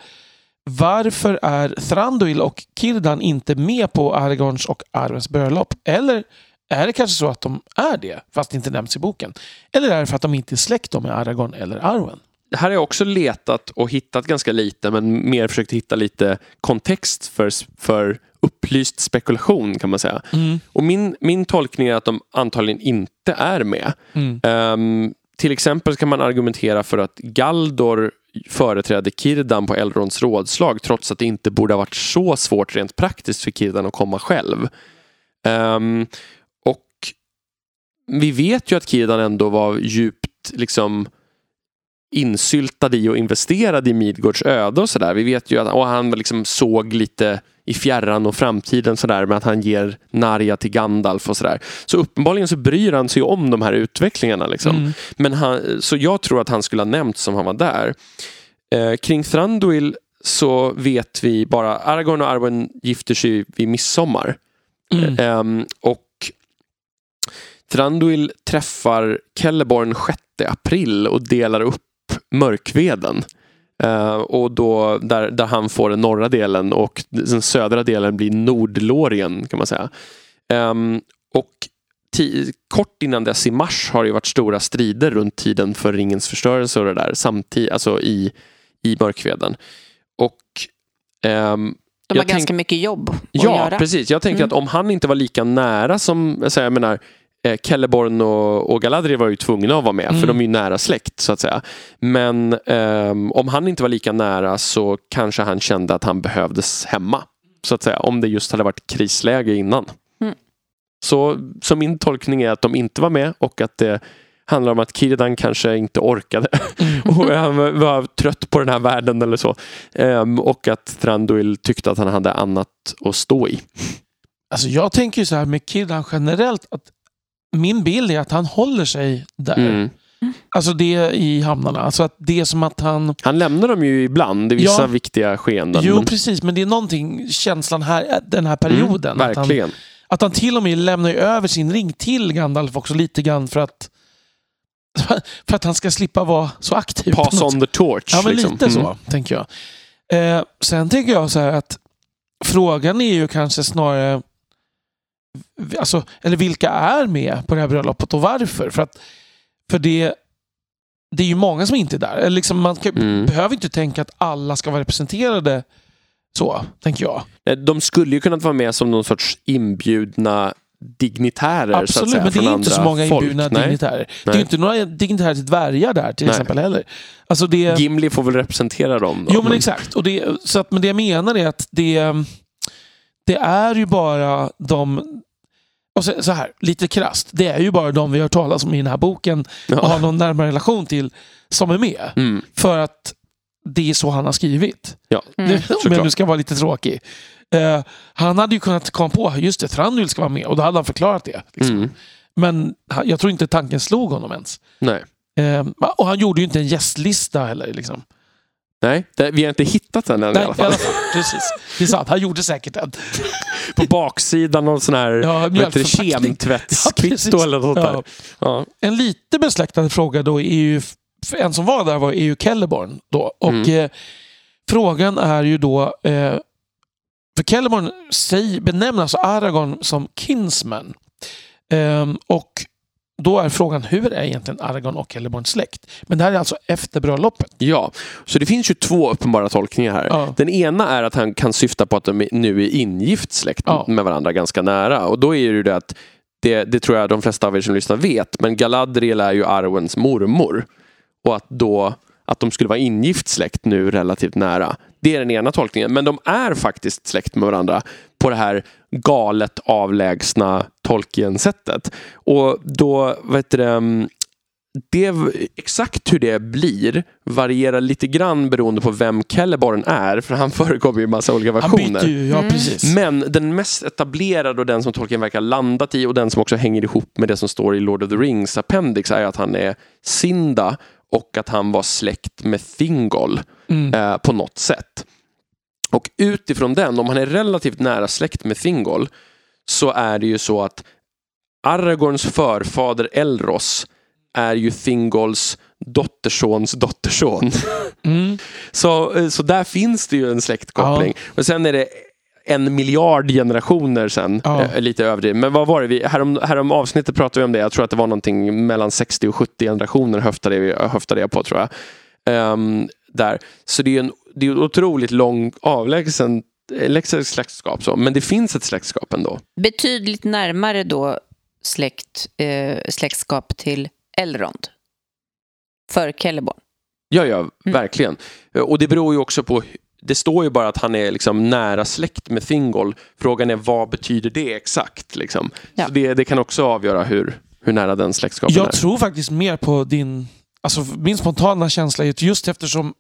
varför är Thranduil och Kirdan inte med på Aragorns och Arvens bröllop? Eller är det kanske så att de är det, fast det inte nämns i boken? Eller är det för att de inte är släkt med Aragorn eller Arwen? Här har jag också letat och hittat ganska lite men mer försökt hitta lite kontext för, för upplyst spekulation kan man säga. Mm. Och min, min tolkning är att de antagligen inte är med. Mm. Ehm, till exempel kan man argumentera för att Galdor företrädde Kirdan på Elrons rådslag trots att det inte borde ha varit så svårt rent praktiskt för Kirdan att komma själv. Um, och vi vet ju att Kirdan ändå var djupt liksom insyltad i och investerad i Midgårds öde och sådär. Vi vet ju att och han liksom såg lite i fjärran och framtiden sådär med att han ger Narja till Gandalf och sådär. Så uppenbarligen så bryr han sig om de här utvecklingarna. Liksom. Mm. Men han, så jag tror att han skulle ha nämnts om han var där. Eh, kring Thranduil så vet vi bara Aragorn och Arwen gifter sig vid midsommar. Mm. Ehm, och Thranduil träffar Celeborn 6 april och delar upp mörkveden. Eh, och då, där, där han får den norra delen och den södra delen blir Nordlorien kan man säga. Ehm, och kort innan dess i mars har det varit stora strider runt tiden för ringens förstörelse och det där samtidigt, alltså i, i mörkveden. Och ehm, De har ganska mycket jobb att Ja, göra. precis. Jag tänker Mm. att om han inte var lika nära som, jag menar, eh, Celeborn och, och Galadriel var ju tvungna att vara med, Mm. för de är ju nära släkt så att säga. Men ehm, om han inte var lika nära så kanske han kände att han behövdes hemma. Så att säga, om det just hade varit krisläge innan. Mm. Så, så min tolkning är att de inte var med och att det handlar om att Kirdan kanske inte orkade och han var trött på den här världen eller så. Ehm, och att Thranduil tyckte att han hade annat att stå i. Alltså jag tänker ju så här med Kirdan generellt att min bild är att han håller sig där. Mm. Alltså det i hamnarna. Alltså att det är som att han... Han lämnar dem ju ibland i vissa Ja. viktiga skeenden. Jo, men- precis. Men det är någonting, känslan här, den här perioden. Mm, att, han, verkligen. att han till och med lämnar över sin ring till Gandalf också lite grann för att för att han ska slippa vara så aktiv. Pass on the torch. Ja, men liksom. lite så, Mm. tänker jag. Eh, sen tänker jag så här att frågan är ju kanske snarare alltså, eller vilka är med på det här bröllopet och varför? För, att, för det, det är ju många som inte är där. Eller liksom, man kan, Mm. behöver inte tänka att alla ska vara representerade så, tänker jag. Eh, De skulle ju kunnat vara med som någon sorts inbjudna dignitärer. så att Absolut, säga, men det är inte så många folk. inbjudna Nej. dignitärer. Det är Nej. inte några dignitärer till dvärgar där till Nej. exempel heller. Alltså det, Gimli får väl representera dem då. Jo men exakt. Och det, så att, men det jag menar är att det, det är ju bara de... Och så, så här, lite krasst. Det är ju bara de vi har hört talas om i den här boken och har Ja. någon närmare relation till som är med. Mm. För att det är så han har skrivit. Ja, Mm. Det, om jag nu ska vara lite tråkig. Eh, han hade ju kunnat komma på, just det, Thranduil ska vara med och då hade han förklarat det. Liksom. Mm. Men jag tror inte tanken slog honom ens. Nej. Eh, och han gjorde ju inte en gästlista heller. Liksom. Nej, det, vi har inte hittat den än Nej, i alla fall. Precis. Det är sant, han gjorde säkert en. På baksidan någon sån här Ja. Ja, kemtvättskvitto precis. eller något Ja. där. Ja. En lite besläktad fråga då är ju, en som var där var ju Kelleborn då. Och Mm. eh, frågan är ju då, eh, för Kelleborn benämner alltså Aragorn som kinsman. Ehm, och då är frågan, hur är egentligen Aragorn och Kelleborn släkt? Men det här är alltså efter bröllopet. ja, så det finns ju två uppenbara tolkningar här. Ja. Den ena är att han kan syfta på att de nu är ingift släkt Ja. med varandra ganska nära. Och då är det ju det att, det, det tror jag de flesta av er som lyssnar vet, men Galadriel är ju Arwens mormor. Och att då att de skulle vara ingift släkt nu relativt nära. Det är den ena tolkningen. Men de är faktiskt släkt med varandra på det här galet avlägsna Tolkien-sättet. Och då, vad heter det, mm, det, exakt hur det blir varierar lite grann beroende på vem Celeborn är. För han förekommer ju i massa olika Han versioner. byter ju, ja Mm. precis. Men den mest etablerade och den som Tolkien verkar landat i och den som också hänger ihop med det som står i Lord of the Rings appendix är att han är Sinda och att han var släkt med Thingol Mm. eh, på något sätt. Och utifrån den, om han är relativt nära släkt med Thingol så är det ju så att Aragorns förfader Elros är ju Thingols dottersons dotterson. Mm. Så, eh, så där finns det ju en släktkoppling. Och sen är det en miljard generationer sen, Ja. eh, lite överdrivet. Men vad var det vi, härom, härom avsnittet pratade vi om det, jag tror att det var någonting mellan 60 och 70 generationer höftade, höftade jag på tror jag. Ehm, där. Så det är en det är otroligt lång avlägsen eh, släktskap, så. men det finns ett släktskap ändå. Betydligt närmare då släkt, eh, släktskap till Elrond. För Celeborn. Ja, ja, verkligen. Eh, Och det beror ju också på det står ju bara att han är liksom nära släkt med Thingol. Frågan är vad betyder det exakt? Liksom. Ja. Så det, det kan också avgöra hur, hur nära den släktskapen Jag är. tror faktiskt mer på din... Alltså min spontana känsla är just eftersom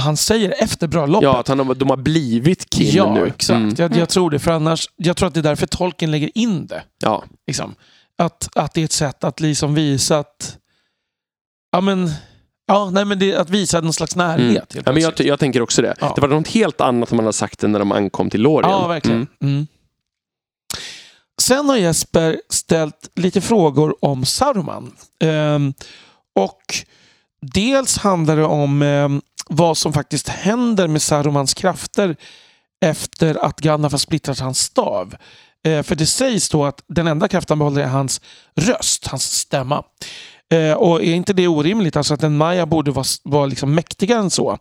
han säger efter bröllopet. Ja, att han, har- de har blivit kin ja nu. exakt. Mm. Jag, jag tror det. För annars, jag tror att det är därför tolken lägger in det. Ja. Liksom. Att, att det är ett sätt att liksom visa att... Ja, men... Ja, nej, men det, att visa någon slags närhet. Mm. Ja, men jag, jag tänker också det. Ja. Det var något helt annat man hade sagt än när de ankom till Lorien. Ja, verkligen. Mm. Mm. Sen har Jesper ställt lite frågor om Saruman. Ehm, och dels handlar det om ehm, vad som faktiskt händer med Sarumans krafter efter att Gandalf har splittrat hans stav. Eh, för det sägs då att den enda kraft han behåller är hans röst, hans stämma. Eh, och är inte det orimligt? Alltså att en Maja borde vara, vara liksom mäktigare än så.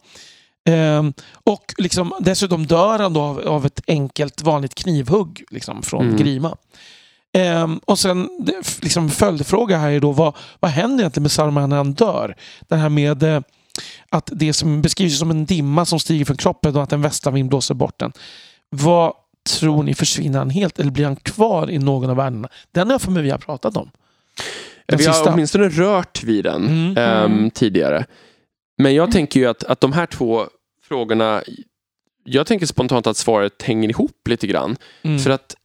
Ehm, och liksom, dessutom dör han då av, av ett enkelt vanligt knivhugg liksom, från Mm. Grima. Ehm, och sen liksom, följdfråga här är då vad, vad händer egentligen med Saruman när han dör? Det här med eh, att det som beskrivs som en dimma som stiger från kroppen och att en västanvind blåser bort den. Vad tror ni, försvinner han helt eller blir han kvar i någon av världarna? Den har jag för mig vi har pratat om. Den Vi har sista. åtminstone rört vid den Mm. ehm, Mm. tidigare. Men jag Mm. tänker ju att, att de här två frågorna jag tänker spontant att svaret hänger ihop lite grann. Mm. För att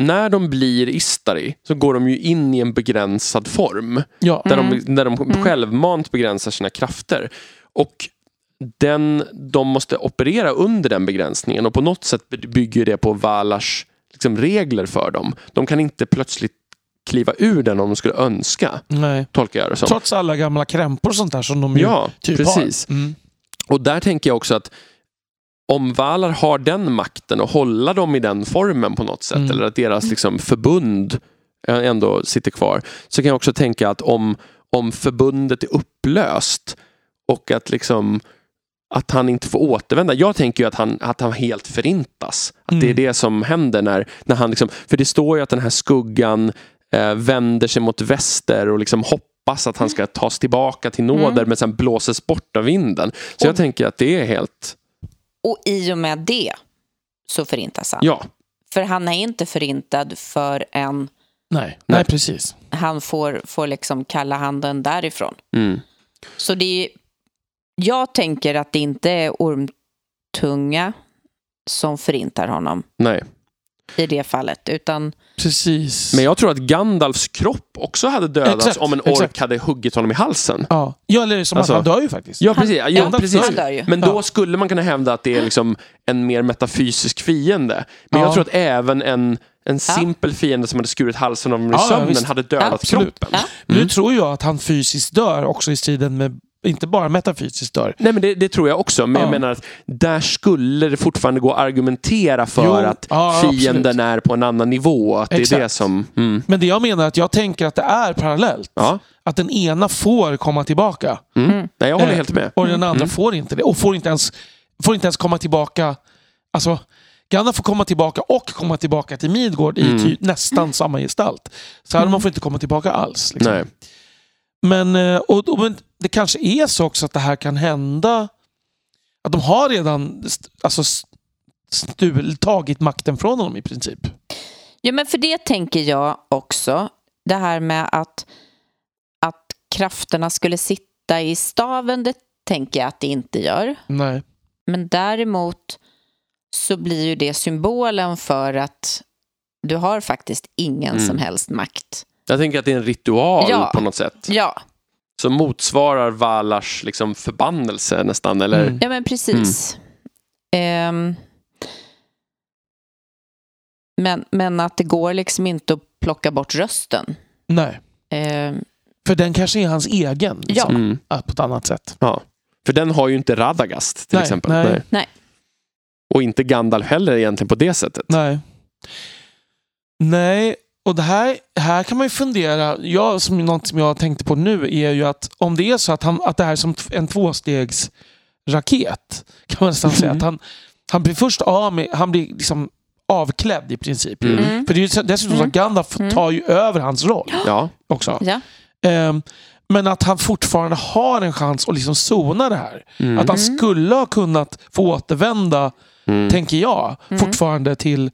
när de blir Istari så går de ju in i en begränsad form. Ja. Där Mm. de, där de självmant begränsar sina krafter. Och den, de måste operera under den begränsningen och på något sätt by- bygger det på Valars liksom, regler för dem. De kan inte plötsligt kliva ur den om de skulle önska, Nej. tolkar jag det som. Trots alla gamla krämpor och sånt där som de ju Ja, typ precis. har. Mm. Och där tänker jag också att om Valar har den makten och hålla dem i den formen på något sätt Mm. eller att deras liksom, förbund eh, ändå sitter kvar så kan jag också tänka att om, om förbundet är upplöst och att liksom att han inte får återvända. Jag tänker ju att han, att han helt förintas. Att det är Mm. det som händer när, när han liksom, för det står ju att den här skuggan eh, vänder sig mot väster och liksom hoppas att han ska tas tillbaka till nåder Mm. men sen blåses bort av vinden. Så jag Och- tänker att det är helt, Och i och med det så förintas han. ja, För han är inte förintad förrän Nej. Nej, precis. han får, får liksom kalla handen därifrån. mm, Så det är, jag tänker att det inte är ormtunga som förintar honom nej. I det fallet, utan Precis. Men jag tror att Gandalfs kropp också hade dödats Exakt, om en ork exakt. hade huggit honom i halsen. Ja. ja, eller som Alltså- att han dör ju faktiskt. Ja, precis. Ja, ja, precis. han dör ju. Men då Ja. skulle man kunna hävda att det är liksom en mer metafysisk fiende. Men Ja. jag tror att även en, en simpel fiende som hade skurit halsen av honom i Ja, sömnen hade dödat kroppen. Ja. Nu Mm. tror jag att han fysiskt dör också i striden med, inte bara metafysiskt dör. Nej, men det, det tror jag också. Men jag Ja. menar att där skulle det fortfarande gå att argumentera för Jo, att ja, fienden är på en annan nivå. Att det är det som... Mm. Men det jag menar är att jag tänker att det är parallellt. Ja. Att den ena får komma tillbaka. Mm. Mm. Nej, jag håller Eh, helt med. Och den andra Mm. får inte det. Och får inte ens, får inte ens komma tillbaka. Alltså, Gandalf får komma tillbaka och komma tillbaka till Midgård i Mm. ty, nästan samma gestalt. Så här, man får inte komma tillbaka alls. Liksom. Nej. Men, eh, och, och, men det kanske är så också att det här kan hända. Att de har redan alltså, st- stul, tagit makten från honom i princip. Ja, men för det tänker jag också. Det här med att, att krafterna skulle sitta i staven, det tänker jag att det inte gör. Nej. Men däremot så blir ju det symbolen för att du har faktiskt ingen Mm. som helst makt. Jag tänker att det är en ritual Ja. på något sätt. Ja, Som motsvarar Valars liksom, förbannelse nästan. Eller? Mm. ja men precis. Ehm, men, men att det går liksom inte att plocka bort rösten. Nej. Ehm, För den kanske är hans egen. Liksom, Mm. ja. På ett annat sätt. Ja. För den har ju inte Radagast till Nej, exempel. nej. Nej. Och inte Gandalf heller egentligen på det sättet. Nej. Nej, och det här, här kan man ju fundera. Jag, som, något som jag tänkte på nu är ju att om det är så att, han, att det här är som en tvåstegsraket. Kan man nästan säga. Mm. Att han, han blir först av med, han blir liksom avklädd i princip. Mm. Mm. För det är ju dessutom så att Gandalf Mm. tar ju över hans roll Ja. också. ja. Ehm, men att han fortfarande har en chans att liksom sona det här. Mm. Att han skulle ha kunnat få återvända, Mm. tänker jag, fortfarande till,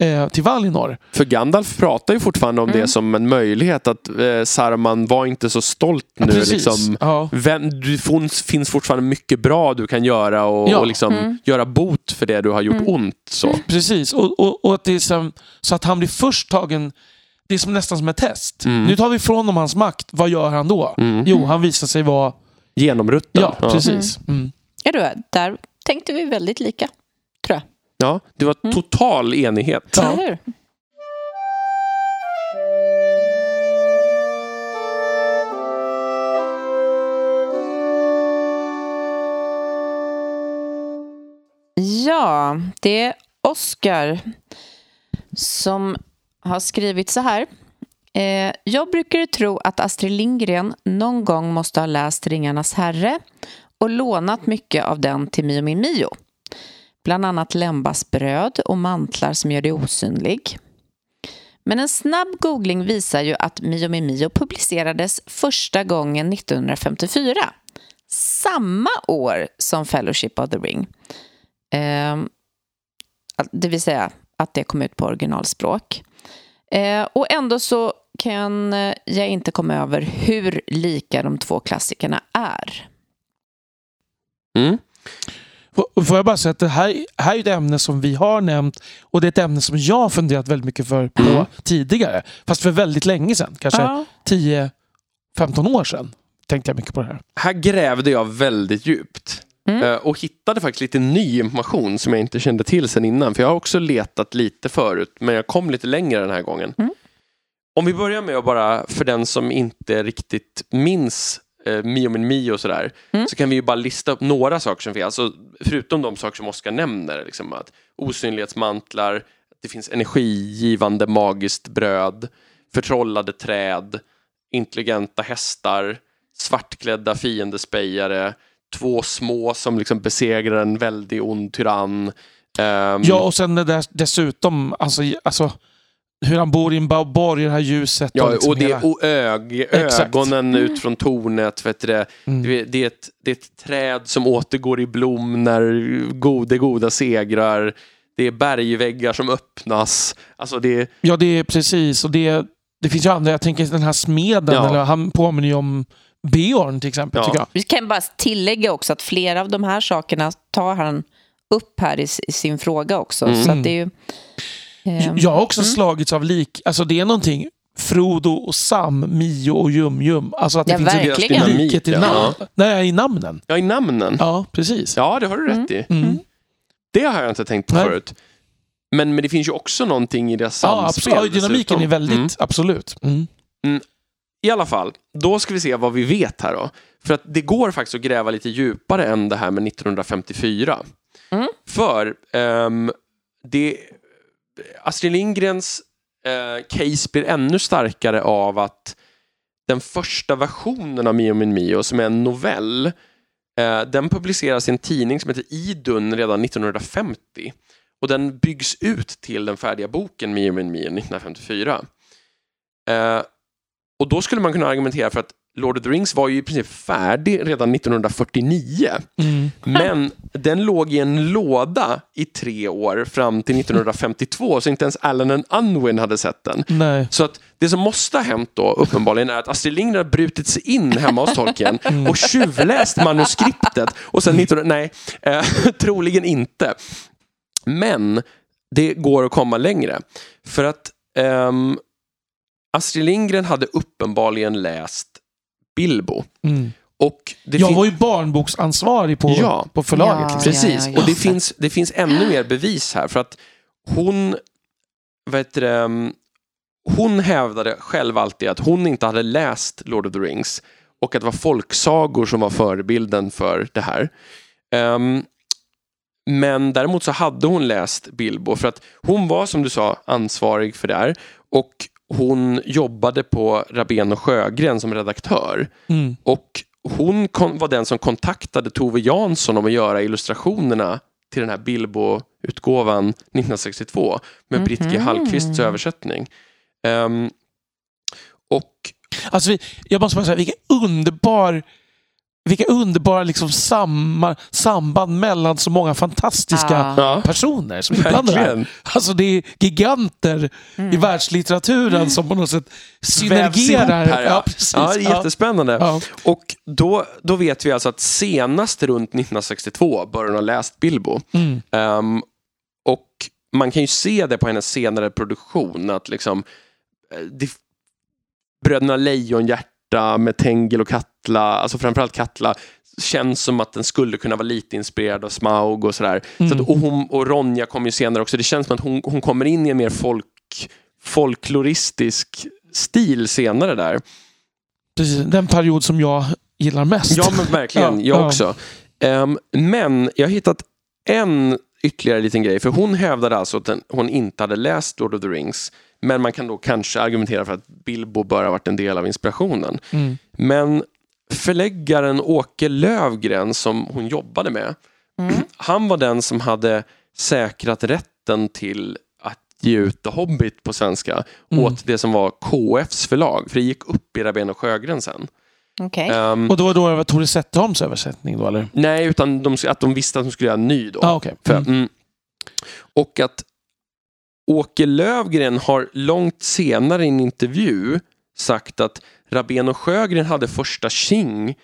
eh, till Valinor. För Gandalf pratar ju fortfarande om Mm. det som en möjlighet att eh, Saruman var inte så stolt Ja, nu. precis. Liksom, Ja. Vem, det finns- finns fortfarande mycket bra du kan göra och, Ja. och liksom Mm. göra bot för det du har gjort ont. Så. Precis, och, och, och att det är som, så att han blir först tagen, det är som nästan som ett test. Mm. Nu tar vi ifrån honom hans makt, vad gör han då? Mm. Jo, han visar sig vara... Genomrutten. Ja, precis. Mm. Ja, då, där tänkte vi väldigt lika, tror jag. Ja, det var Mm. total enighet. Ja. Hur? Ja, det är Oskar som har skrivit så här. Eh, jag brukar tro att Astrid Lindgren någon gång måste ha läst Ringarnas herre och lånat mycket av den till Mio min Mio. Bland annat Lembas bröd och mantlar som gör dig osynlig. Men en snabb googling visar ju att Mio min Mio publicerades första gången 1954. Samma år som Fellowship of the Ring. Eh, det vill säga att det kom ut på originalspråk. Eh, och ändå så kan eh, jag inte komma över hur lika de två klassikerna är. Mm. Får- Får jag bara säga att det här, här är ett ämne som vi har nämnt och det är ett ämne som jag har funderat väldigt mycket för på Mm. tidigare. Fast för väldigt länge sedan. Kanske Ja. 10-15 år sedan tänkte jag mycket på det här. Här grävde jag väldigt djupt. Mm. Eh, Och hittade faktiskt lite ny information som jag inte kände till sen innan. För jag har också letat lite förut, men jag kom lite längre den här gången. Mm. Om vi börjar med att bara, för den som inte riktigt minns eh, Mio min Mio och sådär, Mm. så kan vi ju bara lista upp några saker som finns. Alltså, förutom de saker som Oskar nämner, liksom att osynlighetsmantlar, att det finns energigivande magiskt bröd, förtrollade träd, intelligenta hästar, svartklädda fiendespejare, två små som liksom besegrar en väldigt ond tyrann. Ehm, Ja, och sen det där, dessutom alltså, alltså, hur han bor i en borg i det här ljuset. Ja, liksom och, det, hela- och ög, ögonen ut från tornet. Vet du, det, Mm. det, det, är ett, det är ett träd som återgår i blom när go- det goda segrar. Det är bergväggar som öppnas. Alltså det, Ja, det är precis. Och det, det finns ju andra. Jag tänker den här smeden. Ja. Eller, han påminner ju om Björn till exempel. Ja. Tycker jag. Vi kan bara tillägga också att flera av de här sakerna tar han upp här i, i sin fråga också. Mm. Så att det är ju... ehm, Jag har också slagits av lik. Alltså det är någonting. Frodo och Sam, Mio och Jum Jum. Alltså att det Ja, finns verkligen. en likhet i, Ja. namn. Nej, i namnen. ja, i namnen. Ja, Ja, precis. det har du rätt i. Mm. Det har jag inte tänkt på Nej. förut. Men, men det finns ju också någonting i deras Ja, samspel. absolut. Ja, dynamiken dessutom. är väldigt, Mm. absolut. Mm. I alla fall, då ska vi se vad vi vet här då. För att det går faktiskt att gräva lite djupare än det här med 1954. Mm. För ehm, det, Astrid Lindgrens eh, case blir ännu starkare av att den första versionen av Mio min Mio, som är en novell, eh, den publiceras i en tidning som heter Idun redan 1950. Och den byggs ut till den färdiga boken Mio min Mio 1954. Eh, och då skulle man kunna argumentera för att Lord of the Rings var ju i princip färdig redan 1949. Mm. Men den låg i en låda i tre år fram till 1952 så inte ens Allen and Unwin hade sett den. Nej. Så att det som måste ha hänt då uppenbarligen är att Astrid Lindgren har brutit sig in hemma hos Tolkien och tjuvläst manuskriptet och sen 19... Nej, eh, troligen inte. Men det går att komma längre. För att ehm, Astrid Lindgren hade uppenbarligen läst Bilbo. Mm. Och det Jag var ju barnboksansvarig på, Ja. på förlaget. Ja, liksom. Precis, ja, ja. och det finns, det finns ännu mer bevis här för att hon, vad heter det, um, hon hävdade själv alltid att hon inte hade läst Lord of the Rings och att det var folksagor som var förebilden för det här. Ehm, men däremot så hade hon läst Bilbo för att hon var som du sa ansvarig för det här och hon jobbade på Rabén och Sjögren som redaktör. Mm. Och hon kon- var den som kontaktade Tove Jansson om att göra illustrationerna till den här Bilbo-utgåvan 1962 med Britt G. Hallqvists översättning. Ehm, och Alltså, jag måste bara säga, vilken underbar vilka underbara liksom samma, samband mellan så många fantastiska Ja. personer som är inblandade. Alltså det är giganter i Mm. världslitteraturen som på något sätt synergerar. här, ja. precis. Ja, det är jättespännande. Ja. Och då, då vet vi alltså att senast runt 1962 började hon ha läst Bilbo. Mm. Ehm, och man kan ju se det på hennes senare produktion att liksom eh, det, Bröderna Lejonhjärta med Tengil och Katla, alltså framförallt Katla, känns som att den skulle kunna vara lite inspirerad av Smaug och sådär. Så Mm. att, och, hon, och Ronja kommer ju senare också. Det känns som att hon, hon kommer in i en mer folk, folkloristisk stil senare där. Precis. Den period som jag gillar mest. Ja, men verkligen. Ja, jag ja. också. Ehm, men jag har hittat en ytterligare liten grej. För hon hävdade alltså att den, hon inte hade läst Lord of the Rings. Men man kan då kanske argumentera för att Bilbo bör ha varit en del av inspirationen. Mm. Men förläggaren Åke Lövgren som hon jobbade med. Mm. Han var den som hade säkrat rätten till att ge ut The Hobbit på svenska Mm. åt det som var KFs förlag. För det gick upp i Rabén och Sjögren sen. Okej. Ehm, Och då var då det var Tore Zetterholms översättning då eller? Nej, utan de, att de visste att de skulle göra en ny då. Okej. För, Mm. mm. Och att Åke Lövgren har långt senare i en intervju sagt att Rabén och Sjögren hade första tjing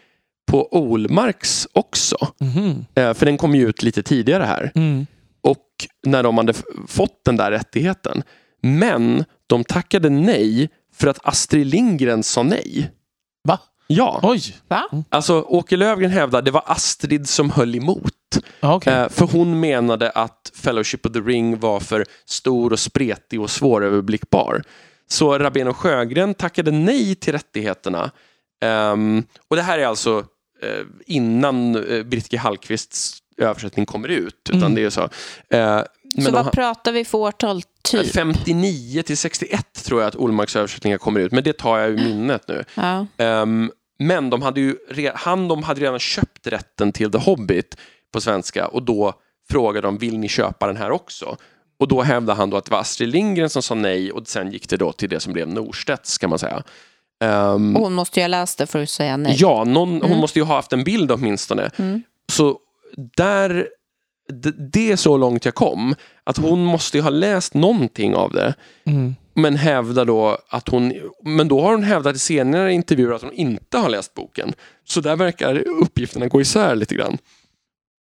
på Olmarks också. Mhm. Eh, för den kom ju ut lite tidigare här. Mm. Och när de hade fått den där rättigheten. Men de tackade nej för att Astrid Lindgren sa nej. Va? Ja, Oj. Va? alltså Åke Löfgren hävdar det var Astrid som höll emot. Okej. Eh, för hon menade att Fellowship of the Ring var för stor och spretig och svåröverblickbar. Så Rabén och Sjögren tackade nej till rättigheterna. Ehm, och det här är alltså eh, innan uh, Britt G. Hallqvists översättning kommer ut. Utan Mm. det är så. Eh, men Så vad pratar vi för årtal? Typ? 59 till 61 tror jag att Olmarks översättningar kommer ut. Men det tar jag ur minnet nu. Ja. Ehm, men de hade ju han de hade redan köpt rätten till The Hobbit på svenska och då frågade de vill ni köpa den här också? Och då hävdade han då att det var Astrid Lindgren som sa nej och sen gick det då till det som blev Norstedts kan man säga. Ehm, Och hon måste ju ha läst det för att säga nej. Ja, någon, hon Mm. måste ju ha haft en bild åtminstone. Mm. Så där, det, det är så långt jag kom. Att hon måste ju ha läst någonting av det. Mm. Men hävdar då att hon, men då har hon hävdat i senare intervjuer att hon inte har läst boken. Så där verkar uppgifterna gå isär lite grann.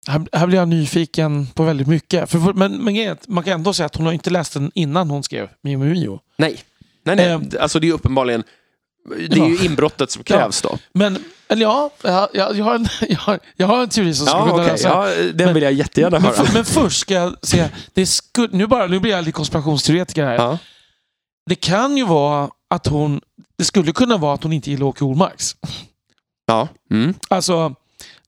Här, här blir jag nyfiken på väldigt mycket. För, men, men man kan ändå säga att hon har inte läst den innan hon skrev Mio Mio. Nej, nej, nej. Ehm. alltså det är uppenbarligen det är ju inbrottet som krävs då. Men, eller ja, jag, jag, har, en, jag, har, jag har en teori som skulle Ja, kunna okej. lösa Ja, den Men- vill jag jättegärna men, höra. för, men först ska jag säga, det skulle, nu, bara, nu blir jag lite konspirationsteoretiker här. Ja. Det kan ju vara att hon, det skulle kunna vara att hon inte gillar Åke Olmarks. Ja. Mm. Alltså,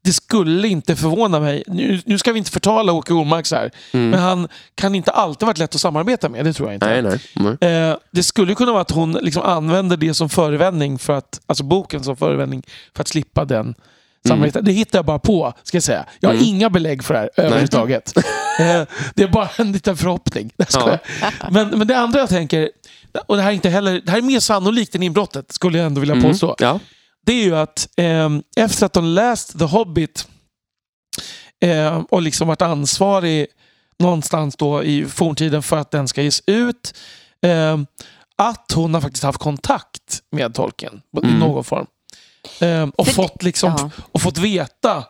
det skulle inte förvåna mig. Nu, nu ska vi inte förtala Åke Olmarks här, Mm. men han kan inte alltid varit lätt att samarbeta med, det tror jag inte. Nej, nej. nej. Eh, det skulle kunna vara att hon liksom använder det som förevändning för att, alltså boken som förevändning för att slippa den samarbeta. Det hittar jag bara på, ska jag säga. Jag har Mm. inga belägg för det här överhuvudtaget. eh, det är bara en liten förhoppning. Skojar. men, men det andra jag tänker, och det här är inte heller, det här är mer sannolikt än inbrottet, skulle jag ändå vilja Mm. påstå. Ja. Det är ju att eh, efter att de läst The Hobbit eh, och liksom varit ansvarig någonstans då i forntiden för att den ska ges ut. Eh, att hon har faktiskt haft kontakt med tolken i Mm. någon form. Eh, och, För- fått liksom, ja. och fått veta,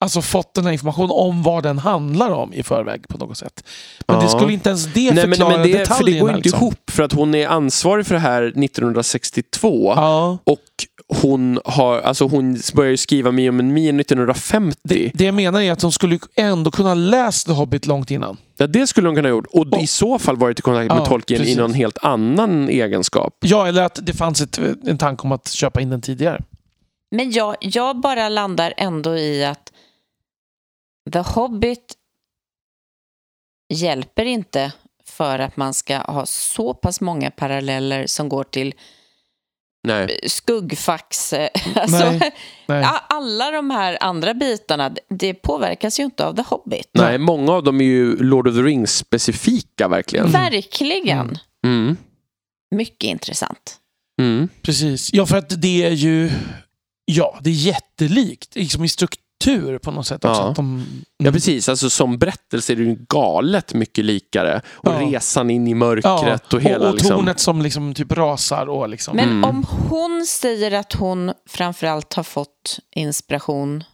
alltså fått den här informationen om vad den handlar om i förväg på något sätt. Men det Ja. skulle inte ens det Nej, men, förklara men det, för det går inte liksom. ihop för att hon är ansvarig för det här 1962 Ja. och hon, har, alltså hon började skriva Mio men Mio 1950. Det, det jag menar är att hon skulle ändå kunna läst The Hobbit långt innan. Ja, det skulle hon kunna ha gjort. Och, Och- i så fall varit i kontakt med Ja, Tolkien i precis. någon helt annan egenskap. Ja, eller att det fanns ett, en tanke om att köpa in den tidigare. Men jag, jag bara landar ändå i att The Hobbit hjälper inte för att man ska ha så pass många paralleller som går till Nej. skuggfax. eh, Alltså, Nej, nej. Alla de här andra bitarna, det påverkas ju inte av The Hobbit. Nej, många av dem är ju Lord of the Rings specifika verkligen. Verkligen. Mm. Mycket intressant. Mm. Precis. Ja, för att det är ju... Ja, det är jättelikt. Liksom i struktur på något sätt. Också, Ja. att de, Ja precis, alltså som berättelse är det ju galet mycket likare. Och Ja. resan in i mörkret Ja, och hela och, och liksom... tornet som liksom typ rasar. Och liksom. Men Mm. om hon säger att hon framförallt har fått inspiration,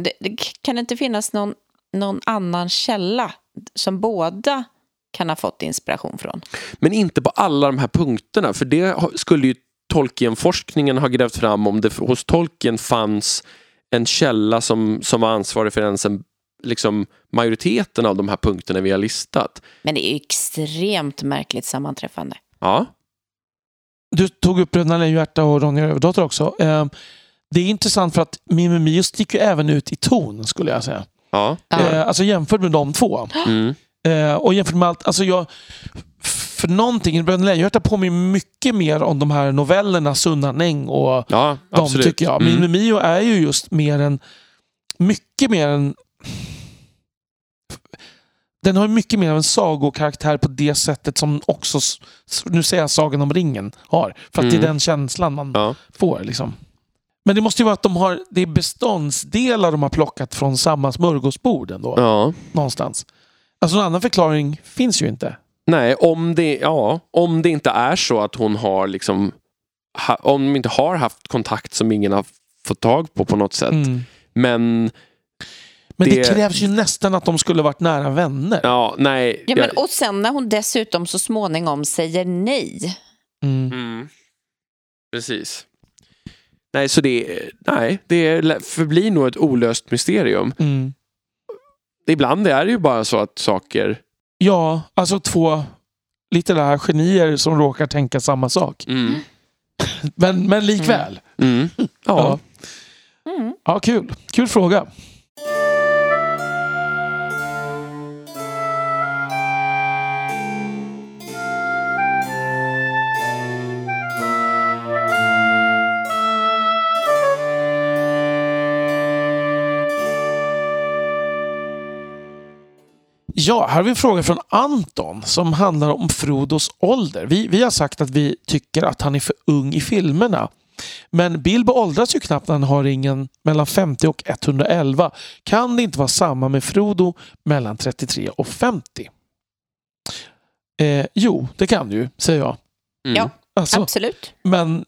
det, det kan det inte finnas någon, någon annan källa som båda kan ha fått inspiration från? Men inte på alla de här punkterna, för det skulle ju Tolkien-forskningen ha grävt fram om det hos Tolkien fanns en källa som, som var ansvarig för ens en, liksom, majoriteten av de här punkterna vi har listat. Men det är ju extremt märkligt sammanträffande. Ja, Du tog upp Bröderna Lejonhjärta och Ronja Rövardotter också. Eh, det är intressant för att Mimmi Mio sticker ju även ut i ton, skulle jag säga. ja. Ja. Eh, alltså jämfört med de två. Mm. Eh, och jämfört med allt, alltså jag... För någonting, Bröderna Lejonhjärta påminner mycket mer om de här novellerna Sunnanäng och ja de absolut. tycker jag. Mm. Mio är ju just mer en... Mycket mer en... Den har mycket mer av en sagokaraktär på det sättet som också, nu säger jag Sagan om ringen har. För att det Mm. är den känslan man Ja. får. Liksom. Men det måste ju vara att de har, det är beståndsdelar de har plockat från samma smörgåsbord ändå. ja. Någonstans. Alltså någon annan förklaring finns ju inte. Nej, om det, ja, om det inte är så att hon har liksom ha, om de inte har haft kontakt som ingen har fått tag på på något sätt. Mm. Men Men det... Det- krävs ju nästan att de skulle varit nära vänner. ja, nej. Ja, men, jag- och sen när hon dessutom så småningom säger nej. Mm. Mm. Precis. Nej, så det, nej, det förblir nog ett olöst mysterium. Mm. Ibland är det ju bara så att saker... Ja, alltså två litterära genier som råkar tänka samma sak. Mm. Men, men likväl. Mm. Ja. Ja. Mm. ja, kul. Kul fråga. Ja, här har vi en fråga från Anton som handlar om Frodos ålder. Vi, vi har sagt att vi tycker att han är för ung i filmerna. Men Bilbo åldras ju knappt när han har ringen mellan 50 och 111. Kan det inte vara samma med Frodo mellan 33 och 50? Eh, jo, det kan det ju, säger jag. Mm. Ja. Alltså, Absolut. men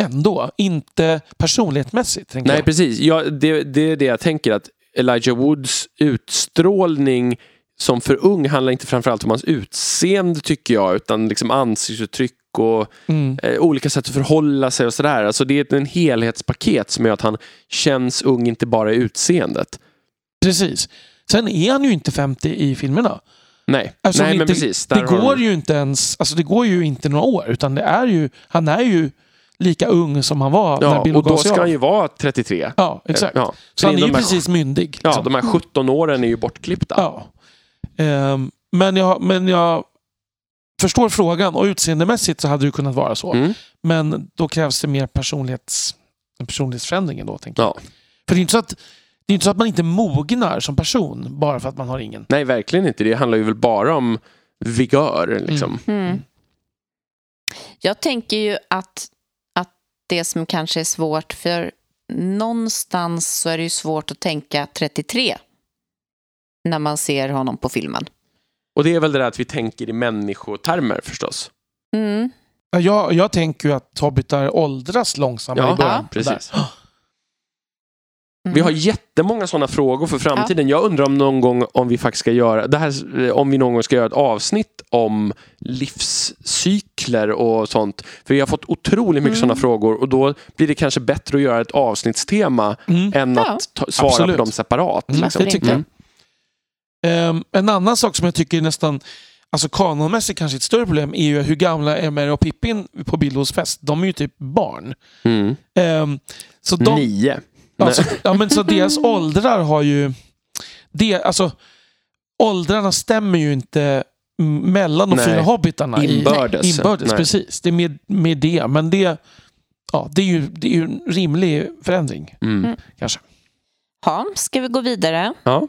ändå, inte personlighetsmässigt. Nej, jag. precis. Ja, det, det är det jag tänker att Elijah Woods utstrålning som för ung handlar inte framförallt om hans utseende tycker jag utan liksom ansiktsuttryck och Mm. eh, olika sätt att förhålla sig och sådär. Alltså det är en helhetspaket som gör att han känns ung inte bara i utseendet. Precis. Sen är han ju inte 50 i filmerna. Nej, Alltså, Nej men inte- precis. Det går ju inte ens, alltså det går ju inte några år utan det är ju, han är ju lika ung som han var när Ja, Bilbo och då ska han ju vara 33. Ja, exakt. Ja. Så han är ju här- precis myndig. Ja, liksom. de här 17 åren är ju bortklippta. Ja. Ehm, men, jag, men jag förstår frågan och utseendemässigt så hade det kunnat vara så. Mm. Men då krävs det mer personlighets, en personlighetsförändring då, tänker jag. Ja. För det är inte så att det är inte så att man inte mognar som person bara för att man har ingen. Nej, verkligen inte. Det handlar ju väl bara om vigör. Liksom. Mm. Jag tänker ju att det som kanske är svårt, för någonstans så är det ju svårt att tänka 33 när man ser honom på filmen. Och det är väl det där att vi tänker i människotermer förstås. Mm. Ja, Jag, jag tänker ju att hobbitar åldras långsammare Ja, i början. precis. Där. Mm. Vi har jättemånga sådana frågor för framtiden. Jag undrar om någon gång om vi faktiskt ska göra det här, eh, om vi någon gång ska göra ett avsnitt om livscykler och sånt. För vi har fått otroligt mycket Mm. sådana frågor och då blir det kanske bättre att göra ett avsnittstema Mm. än Ja. att ta, svara Absolut. på dem separat. Mm, liksom. det tycker jag. Mm. Ehm, en annan sak som jag tycker är nästan Alltså kanonmässigt kanske ett större problem är ju hur gamla Merry och Pippin på Bildos fest. De är ju typ barn. Mm. Ehm, så de, Nio. Alltså, ja, men så deras åldrar har ju... Det, alltså, åldrarna stämmer ju inte mellan de Nej. fyra hobbitarna. i- Inbördes. Inbördes, Nej. precis. Det är med, med det. Men det, ja, det, är ju, det är ju en rimlig förändring. Mm. Mm. Kanske. Ja, ska vi gå vidare? Ja.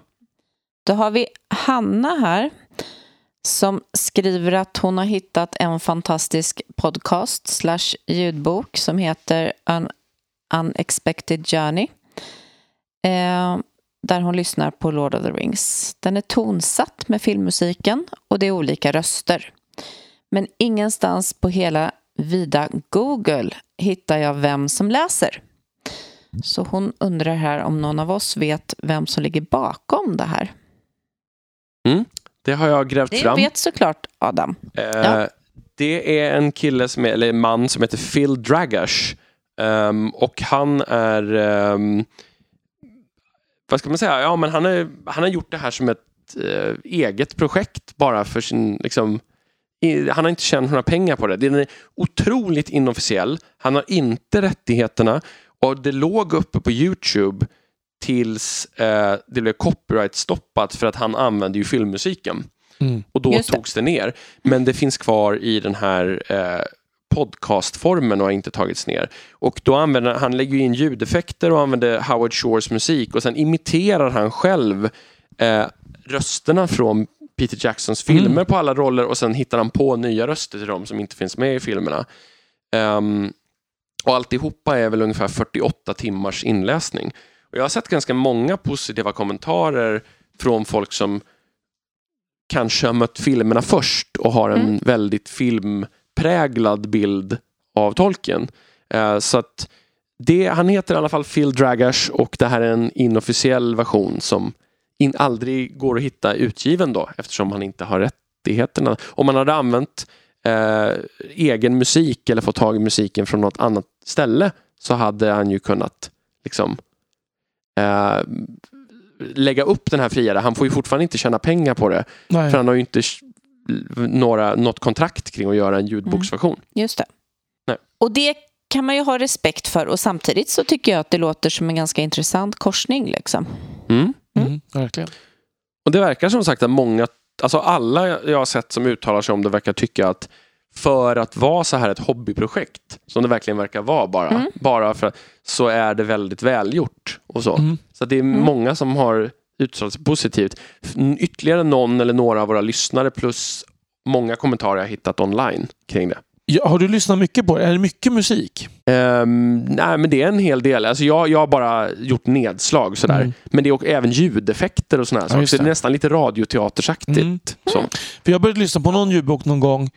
Då har vi Hanna här som skriver att hon har hittat en fantastisk podcast slash ljudbok som heter An Unexpected Journey. Eh, där hon lyssnar på Lord of the Rings. Den är tonsatt med filmmusiken och det är olika röster. Men ingenstans på hela vida Google hittar jag vem som läser. Så hon undrar här om någon av oss vet vem som ligger bakom det här. Det har jag grävt Det fram. vet såklart Adam. Eh, Ja. Det är en kille, som är, eller en man som heter Phil Dragash. Ehm, och han är... ehm, vad ska man säga? Ja, men han, är, han har gjort det här som ett eh, eget projekt bara för sin... Liksom, i, han har inte tjänat några pengar på det. Den är otroligt inofficiell. Han har inte rättigheterna. Och det låg uppe på Youtube tills eh, det blev copyright-stoppat för att han använde ju filmmusiken. Mm. Och då Just det. togs det ner. Men det finns kvar i den här eh, podcastformen och har inte tagits ner. Och då använder han lägger in ljudeffekter och använder Howard Shores musik och sen imiterar han själv eh, rösterna från Peter Jacksons filmer Mm. på alla roller och sen hittar han på nya röster till dem som inte finns med i filmerna. Ehm, och alltihopa är väl ungefär 48 timmars inläsning. Och jag har sett ganska många positiva kommentarer från folk som kanske har mött filmerna först och har en Mm. väldigt filmpräglad bild av Tolkien. Eh, så att det, han heter i alla fall Phil Dragash och det här är en inofficiell version som in, aldrig går att hitta utgiven då eftersom han inte har rättigheterna. Om man hade använt eh, egen musik eller fått tag i musiken från något annat ställe så hade han ju kunnat liksom eh, lägga upp den här friare. Han får ju fortfarande inte tjäna pengar på det. Nej. För han har ju inte några, något kontrakt kring att göra en ljudboksversion. Just det. Nej. Och det kan man ju ha respekt för och samtidigt så tycker jag att det låter som en ganska intressant korsning. Liksom. Mm. Mm, verkligen. Och det verkar som sagt att många, alltså alla jag har sett som uttalar sig om det verkar tycka att för att vara så här ett hobbyprojekt, som det verkligen verkar vara bara, Mm. bara för så är det väldigt välgjort och så. Mm. Så det är många som har uttalat sig positivt. Ytterligare någon eller några av våra lyssnare plus många kommentarer jag hittat online kring det. Ja, har du lyssnat mycket på det? Är det mycket musik? Ehm, nej, men det är en hel del. Alltså jag, jag har bara gjort nedslag sådär. Mm. Men det är också även ljudeffekter och sådana Ja, saker. Så det är nästan lite radioteatersaktigt. Mm. Så. För jag började lyssna på någon ljudbok någon gång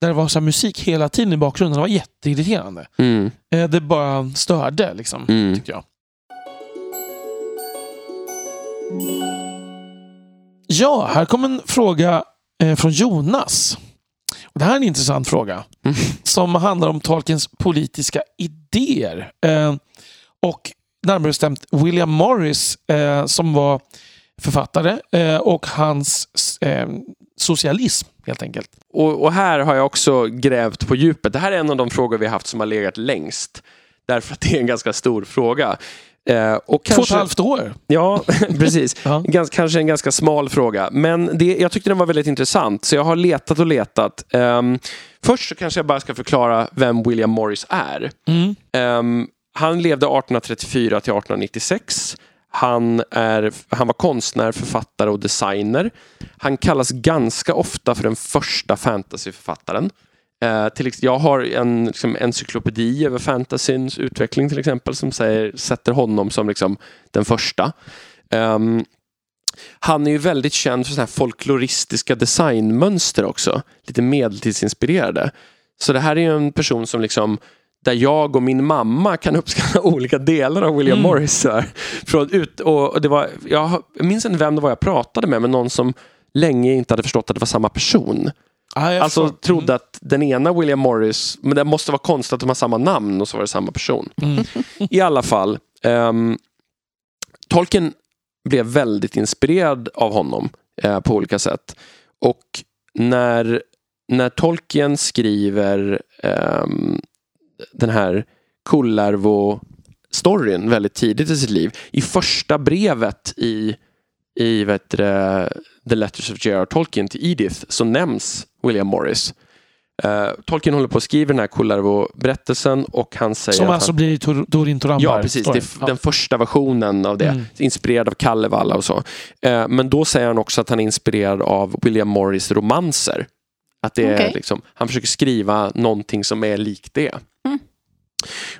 där det var så musik hela tiden i bakgrunden. Det var jätteirriterande. Mm, Eh, Det bara störde liksom, mm. tyckte jag. Ja, här kommer en fråga eh, från Jonas. Och det här är en intressant fråga. Mm. Som handlar om Tolkiens politiska idéer. Eh, och närmare bestämt William Morris eh, som var författare och hans socialism helt enkelt. Och, och här har jag också grävt på djupet. Det här är en av de frågor vi har haft som har legat längst. Därför att det är en ganska stor fråga. Eh, och Två och kanske, ett halvt år. Ja, precis. Ja. Gans, kanske en ganska smal fråga. Men det, jag tyckte den var väldigt intressant. Så jag har letat och letat. Ehm, först så kanske jag bara ska förklara vem William Morris är. Mm. Ehm, han levde 1834 till 1896. Han, är, han var konstnär, författare och designer. Han kallas ganska ofta för den första fantasyförfattaren. Eh, till, jag har en liksom, encyklopedi över fantasyns utveckling till exempel som säger, sätter honom som liksom, den första. Ehm, han är ju väldigt känd för såna här folkloristiska designmönster också. Lite medeltidsinspirerade. Så det här är ju en person som liksom där jag och min mamma kan uppskatta olika delar av William Mm. Morris. Från ut, och, det var, jag minns inte vem det var jag pratade med, men någon som länge inte hade förstått att det var samma person. Ah, Alltså förstår. trodde att den ena William Morris, men det måste vara konstigt att de har samma namn och så var det samma person. Mm. I alla fall, ehm, Tolkien blev väldigt inspirerad av honom eh, på olika sätt. Och när, när Tolkien skriver ehm, den här Kullervo-storyn väldigt tidigt i sitt liv, i första brevet i, i vet det, The Letters of J.R. Tolkien till Edith så nämns William Morris. Eh, Tolkien håller på att skriva den här Kullervo-berättelsen och han säger Som alltså han, blir Tor- Torin Torambar. Ja, precis. Det är f- den första versionen av det. Mm. Inspirerad av Kalevala och så. Eh, men då säger han också att han är inspirerad av William Morris romanser. Att det är Okej. liksom, han försöker skriva någonting som är likt det. Mm.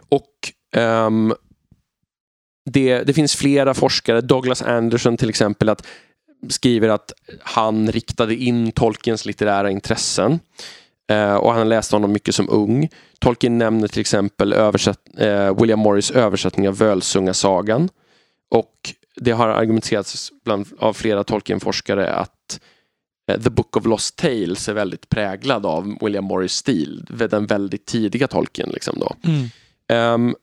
Och ehm, det, det finns flera forskare, Douglas Anderson till exempel, att skriver att han riktade in Tolkiens litterära intressen. Eh, och han läste honom mycket som ung. Tolkien nämner till exempel eh, William Morris översättning av Völsungasagan. Och det har argumenterats bland, av flera Tolkien-forskare att eh, The Book of Lost Tales är väldigt präglad av William Morris stil. Den väldigt tidiga Tolkien. Liksom då. Mm. Ehm,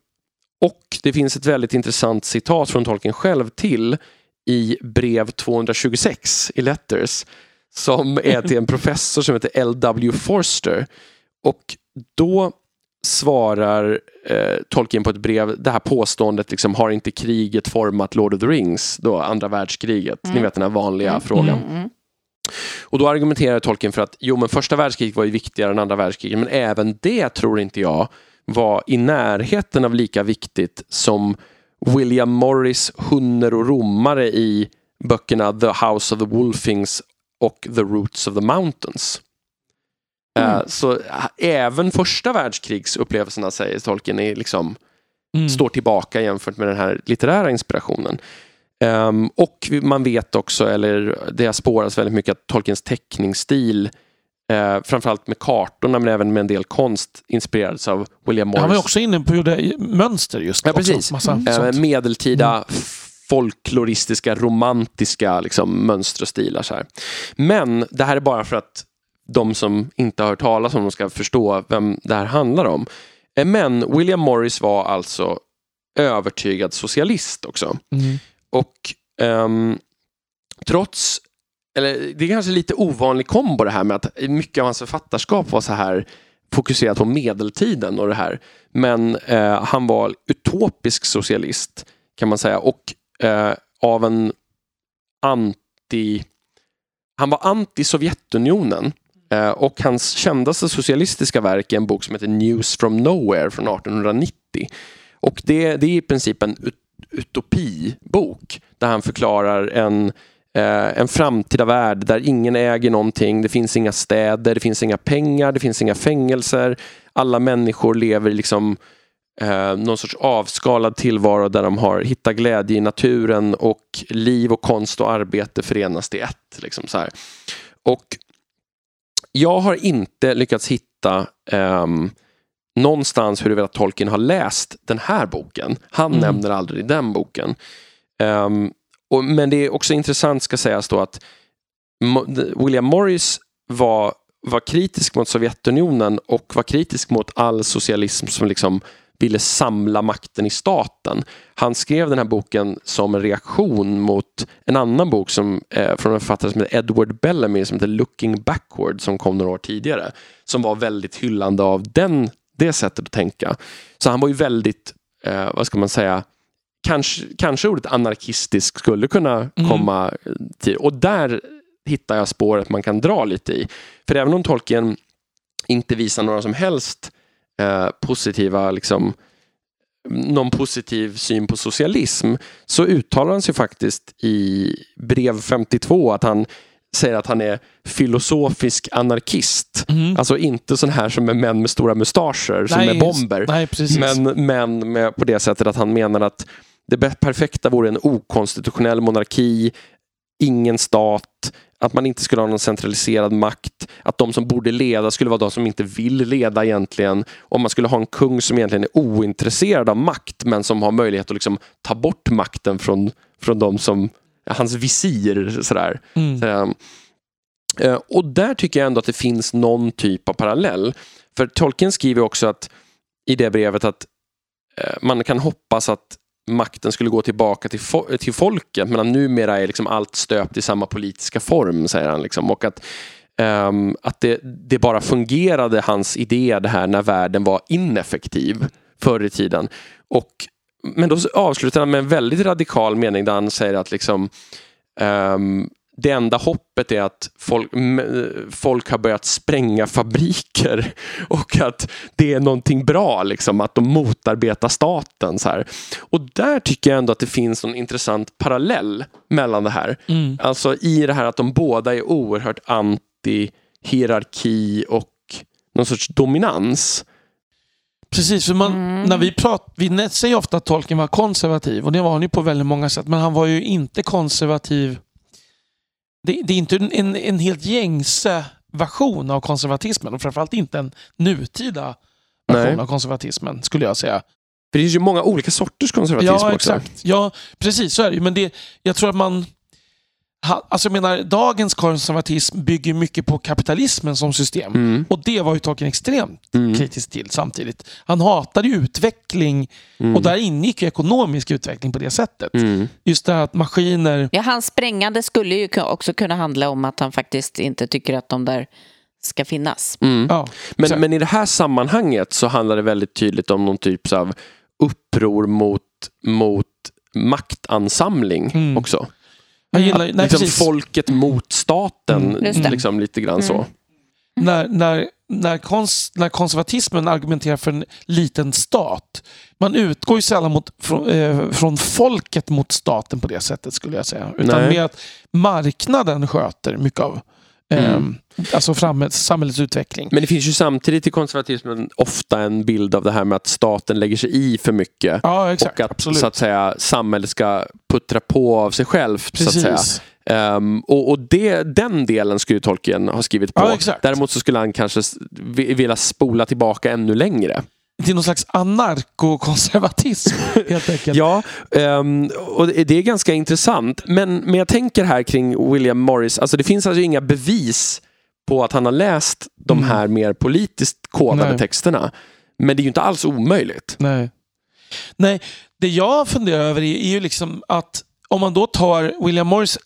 och det finns ett väldigt intressant citat från Tolkien själv till i brev 226 i Letters som är till en professor som heter L.W. Forster. Och då svarar eh, Tolkien på ett brev, det här påståendet liksom, har inte kriget format Lord of the Rings, då andra världskriget, ni vet den här vanliga frågan. Mm, mm. Och då argumenterar Tolkien för att jo men första världskriget var ju viktigare än andra världskriget men även det tror inte jag var i närheten av lika viktigt som William Morris Hunner och romare i böckerna The House of the Wolfings och The Roots of the Mountains. Eh, så eh, även första världskrigsupplevelserna säger Tolkien är liksom Mm. står tillbaka jämfört med den här litterära inspirationen. Ehm, och man vet också, eller det har spårats väldigt mycket att Tolkiens teckningsstil Eh, framförallt med kartorna men även med en del konst inspirerades av William Morris. Han var också inne på gjorde mönster just. Ja, precis. Massa Eh, medeltida folkloristiska, romantiska liksom, mönster och stilar. Så här. Men det här är bara för att de som inte har hört talas om dem ska förstå vem det här handlar om. Eh, Men William Morris var alltså övertygad socialist också. Mm. Och ehm, trots, eller det är kanske lite ovanlig kombo det här med att mycket av hans författarskap var så här fokuserat på medeltiden och det här. Men eh, han var utopisk socialist kan man säga och eh, av en anti... Han var anti-Sovjetunionen eh, och hans kändaste socialistiska verk är en bok som heter News from Nowhere från 1890. Och det, det är i princip en ut, utopibok där han förklarar en, eh, en framtida värld där ingen äger någonting, det finns inga städer, det finns inga pengar, det finns inga fängelser. Alla människor lever i liksom eh, någon sorts avskalad tillvaro där de har hittat glädje i naturen och liv och konst och arbete förenas till ett. Liksom så här. Och jag har inte lyckats hitta ehm, någonstans huruvida Tolkien har läst den här boken. Han Mm. nämner aldrig den boken. Ehm, och, men det är också intressant ska sägas då att William Morris var, var kritisk mot Sovjetunionen och var kritisk mot all socialism som liksom ville samla makten i staten. Han skrev den här boken som en reaktion mot en annan bok som, eh, från en författare som heter Edward Bellamy som heter Looking Backward som kom några år tidigare. Som var väldigt hyllande av den, det sättet att tänka. Så han var ju väldigt, eh, vad ska man säga, kanske, kanske ordet anarkistisk skulle kunna Mm. komma till. Och där hittar jag spåret man kan dra lite i. För även om Tolkien inte visar några som helst eh, positiva, liksom, någon positiv syn på socialism så uttalar han sig faktiskt i brev 52 att han säger att han är filosofisk anarkist. Mm. Alltså inte sån här som är män med stora mustascher som Nej, är bomber. Nej. Men, men med, på det sättet att han menar att det perfekta vore en okonstitutionell monarki, ingen stat, att man inte skulle ha någon centraliserad makt, att de som borde leda skulle vara de som inte vill leda egentligen. Om man skulle ha en kung som egentligen är ointresserad av makt men som har möjlighet att liksom ta bort makten från, från de som, hans visir. Sådär. Mm. Eh, eh, Och där tycker jag ändå att det finns någon typ av parallell. För Tolkien skriver också att i det brevet att eh, man kan hoppas att makten skulle gå tillbaka till, fo- till folket men numera är liksom allt stöpt i samma politiska form, säger han. Liksom. Och att, um, att det, det bara fungerade, hans idé, det här när världen var ineffektiv förr i tiden. Och, men då avslutar han med en väldigt radikal mening där han säger att liksom, um, det enda hoppet är att folk, folk har börjat spränga fabriker och att det är någonting bra, liksom, att de motarbetar staten. Så här. Och där tycker jag ändå att det finns någon intressant parallell mellan det här. Mm. Alltså i det här att de båda är oerhört anti-hierarki och någon sorts dominans. Precis, för man, Mm. när vi pratar, vi säger ofta att Tolkien var konservativ och det var han ju på väldigt många sätt. Men han var ju inte konservativ. Det, det är inte en, en, helt gängse version av konservatismen och framförallt inte en nutida version Nej. av konservatismen skulle jag säga. För det finns ju många olika sorters konservatism Ja, också. exakt. Ja, precis så är det ju. Men det, jag tror att man... Alltså jag menar, dagens konservatism bygger mycket på kapitalismen som system. Mm, Och det var ju Tolkien extremt mm, kritisk till samtidigt. Han hatade ju utveckling mm, och där ingick ju ekonomisk utveckling på det sättet. mm. Just det här att maskiner... Ja, hans sprängande skulle ju också kunna handla om att han faktiskt inte tycker att de där ska finnas. Mm. Ja, Men, men i det här sammanhanget så handlar det väldigt tydligt om någon typ av uppror mot, mot maktansamling Mm. också. Jag gillar, nej, liksom precis. folket mot staten, Mm. Liksom lite grann så. Mm. när, när, när, kons, när konservatismen argumenterar för en liten stat. Man utgår ju sällan mot, från, eh, från folket mot staten på det sättet skulle jag säga. Utan Nej. mer att marknaden sköter mycket av eh, Mm. alltså samhällets, samhällets utveckling. Men det finns ju samtidigt i konservatismen ofta en bild av det här med att staten lägger sig i för mycket. Ja, exakt. och att absolut. så att säga, samhället ska puttra på av sig självt. Så att säga. Precis. Um, och och det, den delen skulle ju Tolkien ha skrivit på. Ja. Däremot så skulle han kanske vilja spola tillbaka ännu längre. Till någon slags anarkokonservatism helt enkelt. Ja, ehm, och det det är ganska intressant. Men, men jag tänker här kring William Morris, alltså det finns alltså inga bevis på att han har läst de Mm. här mer politiskt kodade Nej. texterna. Men det är ju inte alls omöjligt. Nej. Nej, det jag funderar över är, är ju liksom att om man då tar William Morris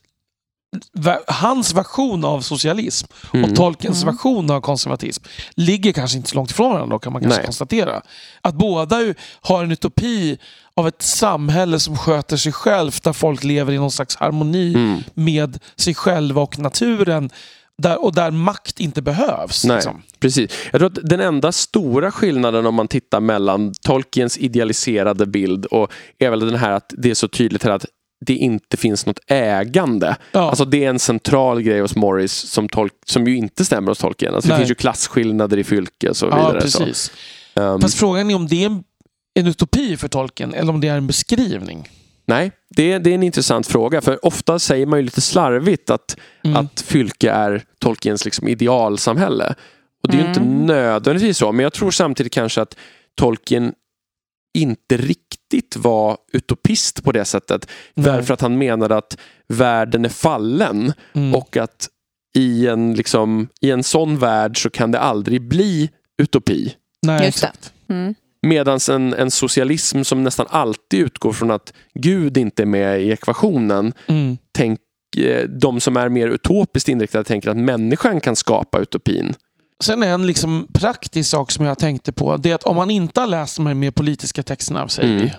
hans version av socialism Mm. och Tolkiens version av konservatism ligger kanske inte så långt ifrån varandra då, kan man kanske Nej. konstatera. Att båda ju har en utopi av ett samhälle som sköter sig självt där folk lever i någon slags harmoni Mm. med sig själva och naturen där, och där makt inte behövs. Nej, Liksom. precis. Jag tror att den enda stora skillnaden om man tittar mellan Tolkiens idealiserade bild och är väl den här att det är så tydligt här att det inte finns något ägande. Ja. Alltså det är en central grej hos Morris som, tolk, som ju inte stämmer hos Tolkien. Alltså det finns ju klasskillnader i fylke och så ja, vidare. så. precis. Ehm, Fast frågan är om det är en, en utopi för Tolkien eller om det är en beskrivning. Nej, det är, det är en intressant fråga. För ofta säger man ju lite slarvigt att, Mm. att fylke är Tolkiens liksom idealsamhälle. Och det är ju inte nödvändigtvis så. Men jag tror samtidigt kanske att Tolkien inte riktigt var utopist på det sättet. Nej. Därför att han menade att världen är fallen Mm. och att i en, liksom, i en sån värld så kan det aldrig bli utopi. Nej, Just det. exakt. Mm. Medan en, en socialism som nästan alltid utgår från att Gud inte är med i ekvationen. Mm. Tänk, eh, de som är mer utopiskt inriktade tänker att människan kan skapa utopin. Sen en liksom praktisk sak som jag tänkte på. Det är att om man inte har läst de här mer politiska texterna, säger Mm. vi,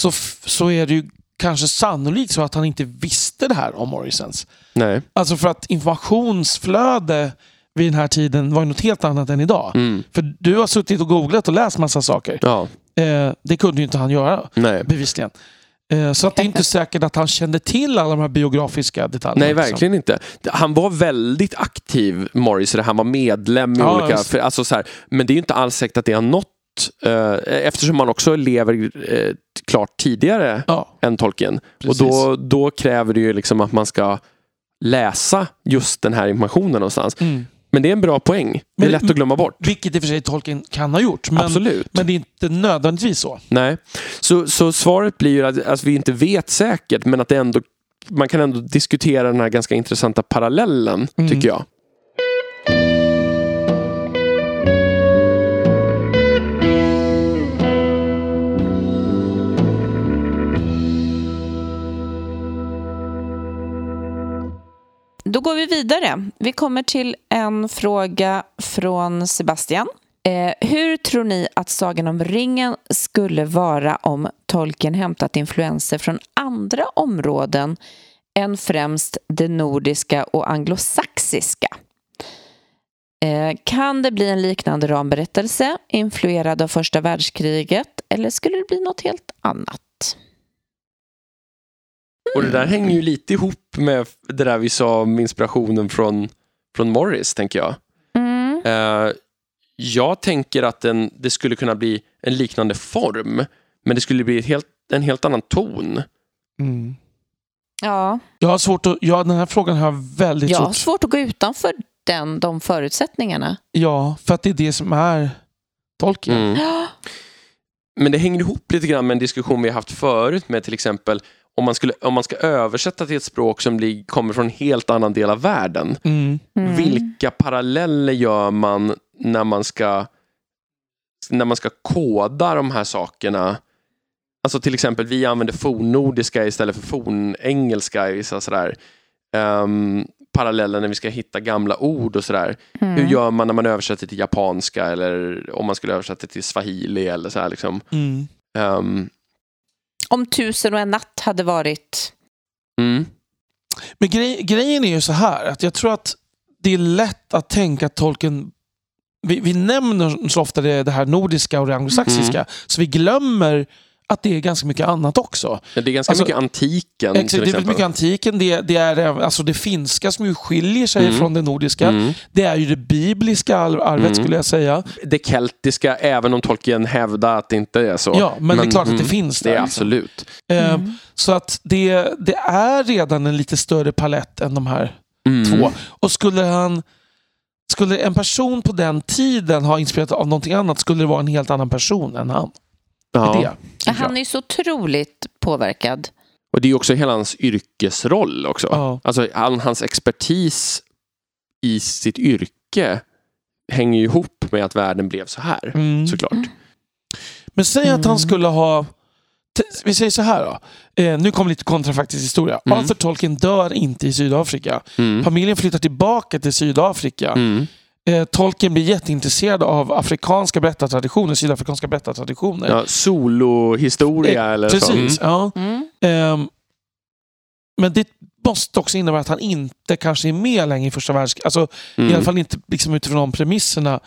så, så är det ju kanske sannolikt så att han inte visste det här om Morrisons. Nej. Alltså för att informationsflöde vid den här tiden var ju något helt annat än idag. Mm. För du har suttit och googlat och läst massa saker. Ja. Eh, det kunde ju inte han göra, Nej. bevisligen. Eh, så att det är inte säkert att han kände till alla de här biografiska detaljerna. Nej, liksom. verkligen inte. Han var väldigt aktiv, Morris. Han var medlem i Ja, olika... För, alltså, så här, men det är ju inte alls säkert att det har nått eh, eftersom man också lever eh, klart tidigare Ja, än Tolkien. Precis. Och då, då kräver det ju liksom att man ska läsa just den här informationen någonstans. mm. Men det är en bra poäng. Det är lätt att glömma bort. Vilket i och för sig Tolkien kan ha gjort. Men, Absolut. men det är inte nödvändigtvis så. Nej. Så, så svaret blir ju att, att vi inte vet säkert men att det ändå man kan ändå diskutera den här ganska intressanta parallellen, Mm. tycker jag. Då går vi vidare. Vi kommer till en fråga från Sebastian. Eh, hur tror ni att Sagan om ringen skulle vara om Tolkien hämtat influenser från andra områden än främst det nordiska och anglosaxiska? Eh, kan det bli en liknande ramberättelse influerad av första världskriget eller skulle det bli något helt annat? Och det där hänger ju lite ihop med det där vi sa om inspirationen från, från Morris, tänker jag. Mm. Eh, jag tänker att den, det skulle kunna bli en liknande form, men det skulle bli helt, en helt annan ton. Mm. Ja, Jag har svårt att, ja, den här frågan har jag väldigt jag har svårt svårt att gå utanför den, de förutsättningarna. Ja, för att det är det som är Tolkien. Mm. Men det hänger ihop lite grann med en diskussion vi har haft förut med till exempel om man, skulle, om man ska översätta till ett språk som kommer från en helt annan del av världen. Mm. Mm. Vilka paralleller gör man när man ska när man ska koda de här sakerna? Alltså till exempel, vi använder fornnordiska istället för fornengelska i vissa sådär um, paralleller när vi ska hitta gamla ord och sådär. Mm. Hur gör man när man översätter till japanska eller om man skulle översätta till swahili eller så här liksom. Mm. Ehm, Om tusen och en natt hade varit... mm, Men grej, grejen är ju så här att jag tror att det är lätt att tänka att Tolkien vi, vi nämner så ofta det, det här nordiska och det anglosaxiska, Mm. så vi glömmer att det är ganska mycket annat också. Det är ganska Alltså, mycket antiken Exakt, till det är mycket antiken, det, det är alltså det finska som ju skiljer sig Mm. från det nordiska. Mm. Det är ju det bibliska ar- arvet Mm. skulle jag säga. Det keltiska, även om Tolkien hävdar att det inte är så. Ja, men, det är klart att det mm, finns Det där. är liksom. absolut. Eh, Mm. Så att det, det är redan en lite större palett än de här Mm. två. Och skulle han skulle en person på den tiden ha inspirerat av någonting annat skulle det vara en helt annan person än han. Ja. Det, Han är ju så otroligt påverkad. Och det är också hela hans yrkesroll också. Ja. Alltså all, hans expertis i sitt yrke hänger ju ihop med att världen blev så här. Mm. Såklart. Men säg att han Mm. skulle ha... Vi säger så här då. Eh, nu kommer lite kontrafaktisk historia. Mm. Arthur Tolkien dör inte i Sydafrika. Mm. Familjen flyttar tillbaka till Sydafrika. Mm. Eh, Tolkien blir jätteintresserad av afrikanska berättartraditioner, sydafrikanska berättartraditioner. Ja, solohistoria eller så. Precis, ja. Mm. Ehm, men det måste också innebära att han inte kanske är med längre i första världskriget. Alltså, Mm. I alla fall inte liksom utifrån de premisserna.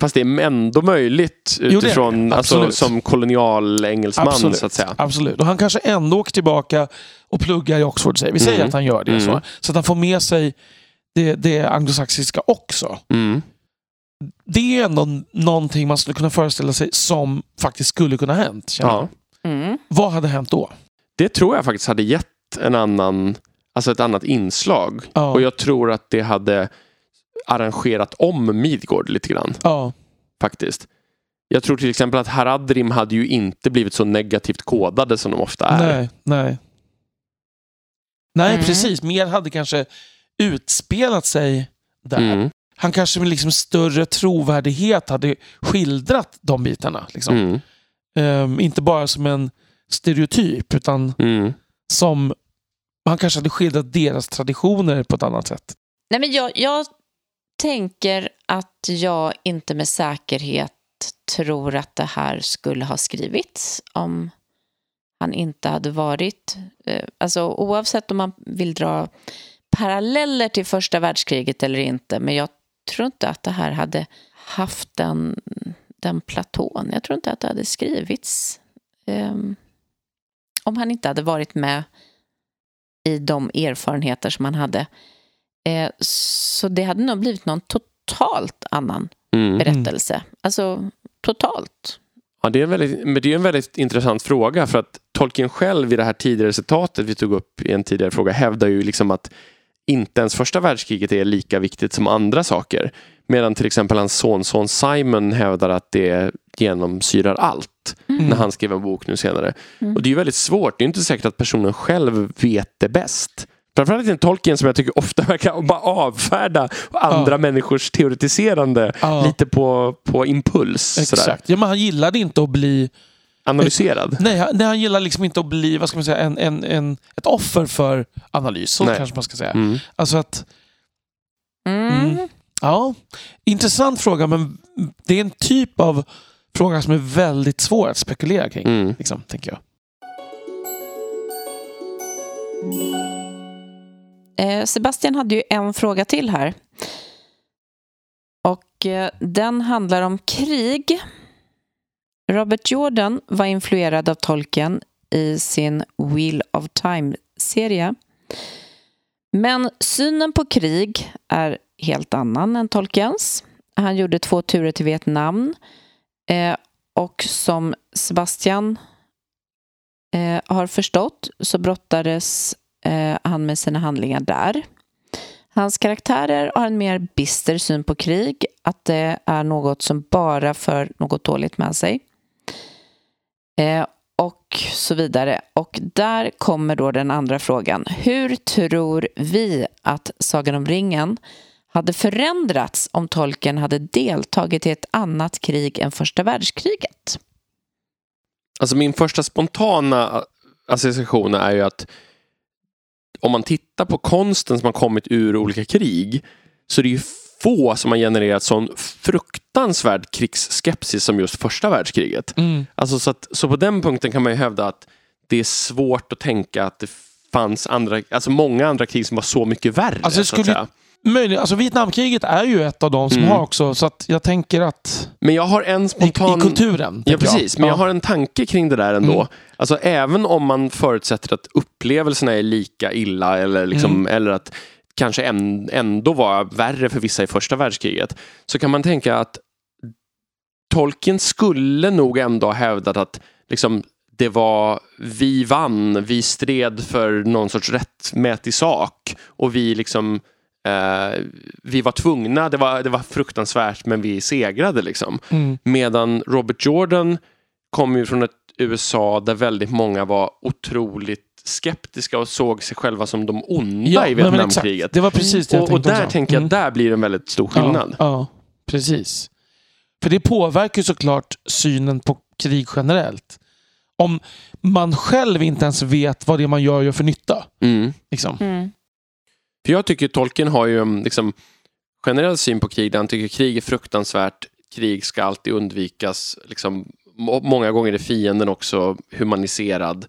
Fast det är ändå möjligt det. utifrån, alltså, Absolut. som kolonialengelsman Absolut. så att säga. Absolut. Och han kanske ändå åker tillbaka och pluggar i Oxford. Säger. Vi säger Mm. att han gör det. Mm. Så, så att han får med sig det, det anglosaxiska också. Mm. Det är ändå någonting man skulle kunna föreställa sig som faktiskt skulle kunna ha hänt. Ja. Mm. Vad hade hänt då? Det tror jag faktiskt hade gett en annan, alltså ett annat inslag. Ja. Och jag tror att det hade arrangerat om Midgård lite grann. Ja. Faktiskt. Jag tror till exempel att Haradrim hade ju inte blivit så negativt kodade som de ofta är. Nej, nej. Nej, Mm. precis. Mer hade kanske utspelat sig där. Mm. Han kanske med liksom större trovärdighet hade skildrat de bitarna. Liksom. Mm. Ehm, inte bara som en stereotyp, utan Mm. som... Han kanske hade skildrat deras traditioner på ett annat sätt. Nej, men jag, jag tänker att jag inte med säkerhet tror att det här skulle ha skrivits om han inte hade varit... Eh, alltså, oavsett om man vill dra paralleller till första världskriget eller inte, men jag tror inte att det här hade haft den, den platån. Jag tror inte att det hade skrivits ehm, om han inte hade varit med i de erfarenheter som han hade. Eh, så det hade nog blivit någon totalt annan Mm. berättelse. Alltså totalt. Ja, det, är en väldigt, men det är en väldigt intressant fråga för att Tolkien själv i det här tidigare citatet vi tog upp i en tidigare fråga hävdar ju liksom att inte ens första världskriget är lika viktigt som andra saker. Medan till exempel hans sonson Simon hävdar att det genomsyrar allt Mm. när han skrev en bok nu senare. Mm. Och det är ju väldigt svårt. Det är inte säkert att personen själv vet det bäst. Framförallt inte Tolkien som jag tycker ofta verkar bara avfärda andra Ja. människors teoretiserande Ja, lite på, på impuls. Sådär. exakt. Ja, men han gillade inte att bli... Analyserad. Nej, han, nej, han gillar liksom inte att bli vad ska man säga, en, en, en, ett offer för analys. Så Nej. kanske man ska säga. Mm. Alltså att, Mm. Mm. ja, intressant fråga, men det är en typ av fråga som är väldigt svår att spekulera kring. Mm. Liksom, tänker jag. Eh, Sebastian hade ju en fråga till här. Och eh, den handlar om krig. Robert Jordan var influerad av Tolkien i sin Wheel of Time-serie. Men synen på krig är helt annan än Tolkiens. Han gjorde två turer till Vietnam eh, och som Sebastian eh, har förstått så brottades eh, han med sina handlingar där. Hans karaktärer har en mer bister syn på krig, att det är något som bara för något dåligt med sig. Eh, och så vidare. Och där kommer då den andra frågan. Hur tror vi att Sagan om ringen hade förändrats om tolken hade deltagit i ett annat krig än första världskriget? Alltså min första spontana eh, association är ju att om man tittar på konsten som har kommit ur olika krig så är det ju få som har genererat sån fruktansvärd krigsskepsis som just första världskriget. Mm. Alltså så, att, så på den punkten kan man ju hävda att det är svårt att tänka att det fanns andra, alltså många andra krig som var så mycket värre. Alltså, skulle- säga. Möjligen, alltså Vietnamkriget är ju ett av de som Mm. har också, så att jag tänker att Men jag har en i, spontan... i kulturen. Ja, precis. Men jag Ja. har en tanke kring det där ändå. Mm. Alltså även om man förutsätter att upplevelserna är lika illa eller, liksom, Mm. eller att kanske ändå var värre för vissa i första världskriget. Så kan man tänka att Tolkien skulle nog ändå ha hävdat att liksom, det var vi vann, vi stred för någon sorts rättmätig sak och vi liksom eh, vi var tvungna, det var, det var fruktansvärt men vi segrade liksom. Mm. Medan Robert Jordan kom ju från ett USA där väldigt många var otroligt skeptiska och såg sig själva som de onda i men exakt. Vietnamkriget. Det var precis det jag Och, och där också. tänker jag, Mm. där blir det en väldigt stor skillnad. Ja, ja, precis. För det påverkar ju såklart synen på krig generellt. Om man själv inte ens vet vad det man gör gör för nytta. Mm. Liksom. Mm. För jag tycker Tolkien har ju en liksom, generell syn på krig där han tycker krig är fruktansvärt, krig ska alltid undvikas. Liksom, må- många gånger är fienden också humaniserad.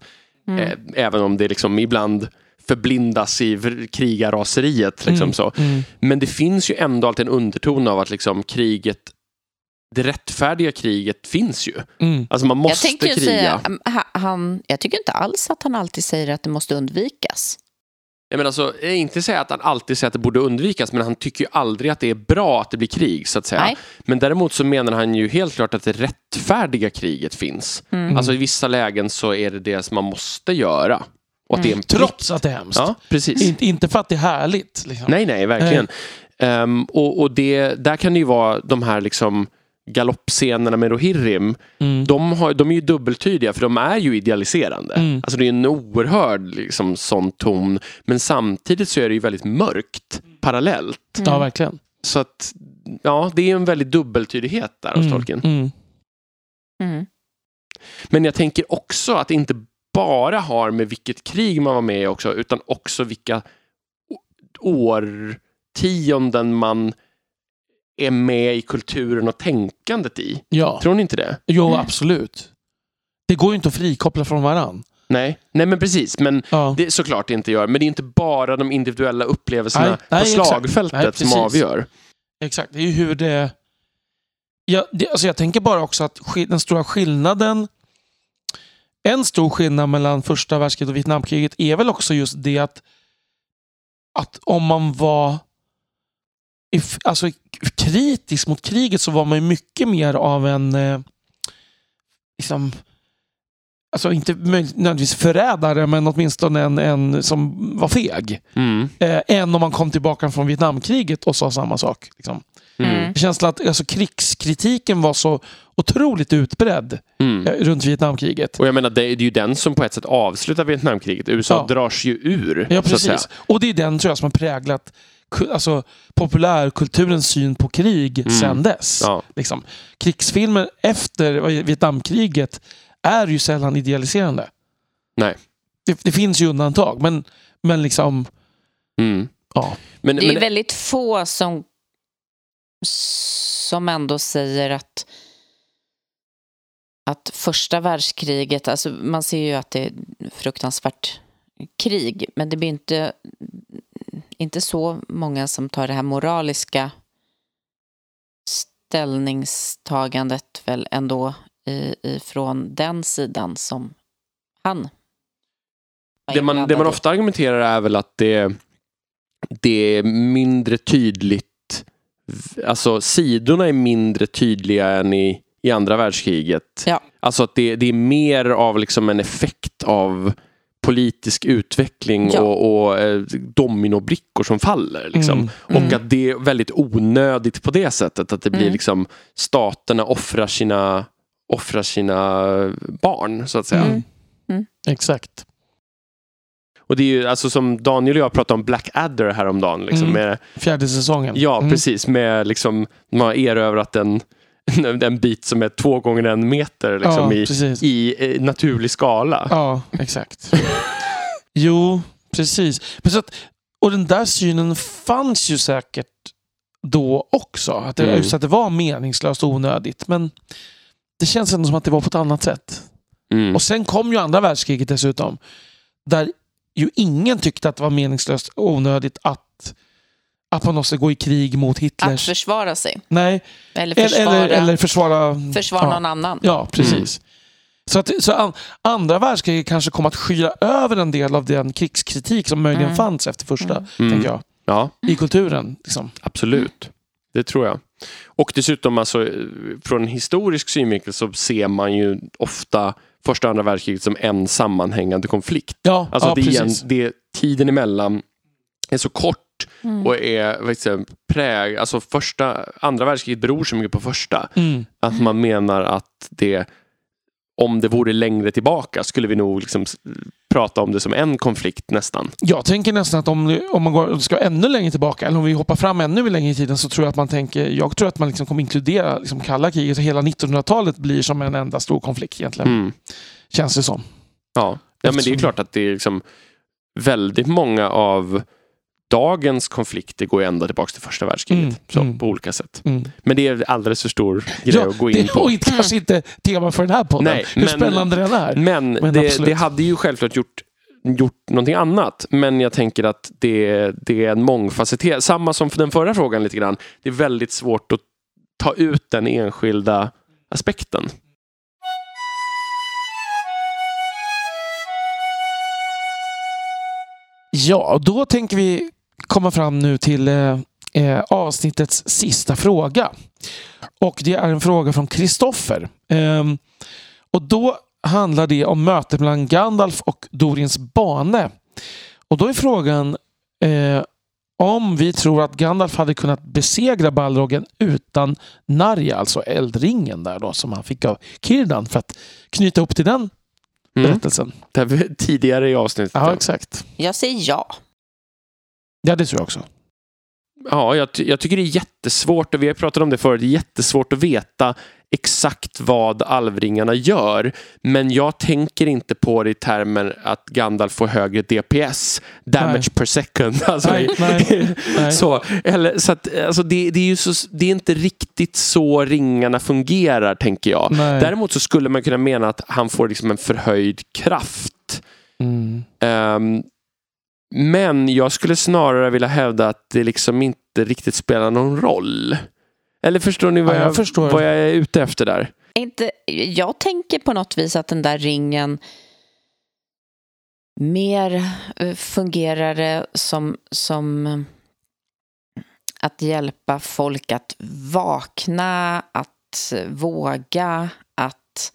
Mm. Eh, även om det liksom ibland förblindas i krigarraseriet. Liksom Mm. så. Mm. Men det finns ju ändå alltid en underton av att liksom kriget, det rättfärdiga kriget finns ju. Mm. Alltså man Jag måste ju kriga. säga, ha- han, jag tycker inte alls att han alltid säger att det måste undvikas. Jag menar alltså, jag inte säga att han alltid säger att det borde undvikas, men han tycker ju aldrig att det är bra att det blir krig, så att säga. Nej. Men däremot så menar han ju helt klart att det rättfärdiga kriget finns. Mm. Alltså i vissa lägen så är det det som man måste göra. Och att det är en plikt. Trots att det är hemskt. Ja, precis. Inte, inte för att det är härligt. Liksom. Nej, nej, verkligen. Ehm, och och det, där kan det ju vara de här liksom galoppscenerna med Rohirrim. Mm. De, har, de är ju dubbeltydiga för de är ju idealiserande. Mm. Alltså det är en oerhörd liksom, sån ton. Men samtidigt så är det ju väldigt mörkt parallellt. Ja, verkligen. Så att, ja, det är en väldigt dubbeltydighet där hos Mm. Tolkien. Mm. Mm. Men jag tänker också att det inte bara har med vilket krig man var med i också, utan också vilka årtionden man är med i kulturen och tänkandet i. Ja, Tror ni inte det? jo absolut. Det går ju inte att frikoppla från varann. Nej, nej men precis. Men Ja. det är såklart det inte gör. Men det är inte bara de individuella upplevelserna Nej, nej, på slagfältet Nej, som avgör. Exakt, det är ju hur det... Ja, det alltså jag tänker bara också att den stora skillnaden... En stor skillnad mellan första världskriget och Vietnamkriget är väl också just det att, att om man var if, alltså, kritisk mot kriget så var man ju mycket mer av en... Eh, liksom, alltså inte nödvändigtvis förrädare, men åtminstone en, en som var feg. Mm. Eh, än om man kom tillbaka från Vietnamkriget och sa samma sak. Liksom. Mm. Känslan att alltså, krigskritiken var så otroligt utbredd Mm. eh, runt Vietnamkriget. Och jag menar, det är ju den som på ett sätt avslutar Vietnamkriget. USA Ja. drar sig ju ur. Ja, så att säga. precis. Och det är den tror jag som har präglat alltså, populärkulturens syn på krig Mm. sedan dess. Ja. Liksom. Krigsfilmer efter Vietnamkriget är ju sällan idealiserande. Nej. Det, det finns ju undantag, men, men liksom... Mm. Ja. Men, Det är ju men, väldigt få som, som ändå säger att att första världskriget, alltså man ser ju att det är fruktansvärt krig, men det blir inte, inte så många som tar det här moraliska ställningstagandet väl ändå ifrån den sidan som han det, man, det man ofta argumenterar är väl att det, det är mindre tydligt. Alltså sidorna är mindre tydliga än i, i andra världskriget. Ja. Alltså att det, det är mer av liksom en effekt av politisk utveckling Ja. och, och eh, dominobrickor som faller. Liksom. Mm. Och Mm. att det är väldigt onödigt på det sättet. Att det blir Mm. liksom staterna offrar sina, offrar sina barn så att säga. Mm. Exakt. Och det är ju alltså som Daniel och jag pratade om Blackadder häromdagen. Liksom, Mm. med, Fjärde säsongen. ja, Mm. precis. Med liksom, man har erövrat en, en bit som är två gånger en meter liksom, ja, i, i eh, naturlig skala. Ja, exakt. jo, precis. Men så att, och den där synen fanns ju säkert då också. Att det, Mm. Att det var meningslöst och onödigt. Men det känns ändå som att det var på ett annat sätt. Mm. Och sen kom ju andra världskriget dessutom. Där ju ingen tyckte att det var meningslöst och onödigt att att man måste gå i krig mot Att Hitlers... försvara sig. Nej, Eller försvara, eller, eller försvara... försvara ja. någon annan. Ja, precis. Så, att, så an, andra världskriget kanske kom att skyla över en del av den krigskritik som möjligen Mm. fanns efter första, Mm. tänker jag, Ja, i kulturen. Liksom. absolut. Det tror jag. Och dessutom, alltså, från en historisk synvinkel så ser man ju ofta första och andra världskriget som en sammanhängande konflikt. Ja, Alltså ja det är precis. det, tiden emellan är så kort Mm. och är säga, präg, alltså första, andra världskriget beror så mycket på första. Mm. Att man menar att det, om det vore längre tillbaka skulle vi nog liksom prata om det som en konflikt nästan. Jag tänker nästan att om, om man går, ska ännu längre tillbaka, eller om vi hoppar fram ännu längre i tiden, så tror jag att man tänker, jag tror att man liksom kommer inkludera liksom kalla kriget och hela 1900-talet blir som en enda stor konflikt egentligen. Mm. Känns det som. Ja. ja, men det är klart att det är liksom väldigt många av dagens konflikter går ju ända tillbaka till första världskriget. Mm, Så, mm. På olika sätt. Mm. Men det är alldeles för stor grej att gå in det på. och inte, kanske inte tema för den här podden. Nej, Hur men- spännande den är. Men, Men det, det hade ju självklart gjort, gjort någonting annat. Men jag tänker att det, det är en mångfacetterad, samma som för den förra frågan lite grann. Det är väldigt svårt att ta ut den enskilda aspekten. Ja, då tänker vi komma fram nu till eh, eh, avsnittets sista fråga. Och det är en fråga från Kristoffer. Ehm, och då handlar det om mötet mellan Gandalf och Doriens bane. Och då är frågan eh, om vi tror att Gandalf hade kunnat besegra Balrogen utan Narja, alltså eldringen där då som han fick av Kirdan för att knyta upp till den Mm. berättelsen. Det här var tidigare i avsnittet. Ja, exakt. Jag säger ja. Ja, det tror jag också. Ja, jag, jag tycker det är jättesvårt, och vi har pratat om det förut, det är jättesvårt att veta exakt vad alvringarna gör. Men jag tänker inte på det i termer att Gandalf får högre DPS, damage Nej. per second. Alltså, Nej, nej. Så, eller, så att, alltså det, det är så, det är inte riktigt så ringarna fungerar, tänker jag. Däremot så skulle man kunna mena att han får liksom en förhöjd kraft. Mm. Ehm, men jag skulle snarare vilja hävda att det liksom inte riktigt spelar någon roll. Eller förstår ni vad, Ja, jag, jag förstår. vad jag är ute efter där? Inte, jag tänker på något vis att den där ringen mer eh, fungerar som, som eh, att hjälpa folk att vakna, att eh, våga, att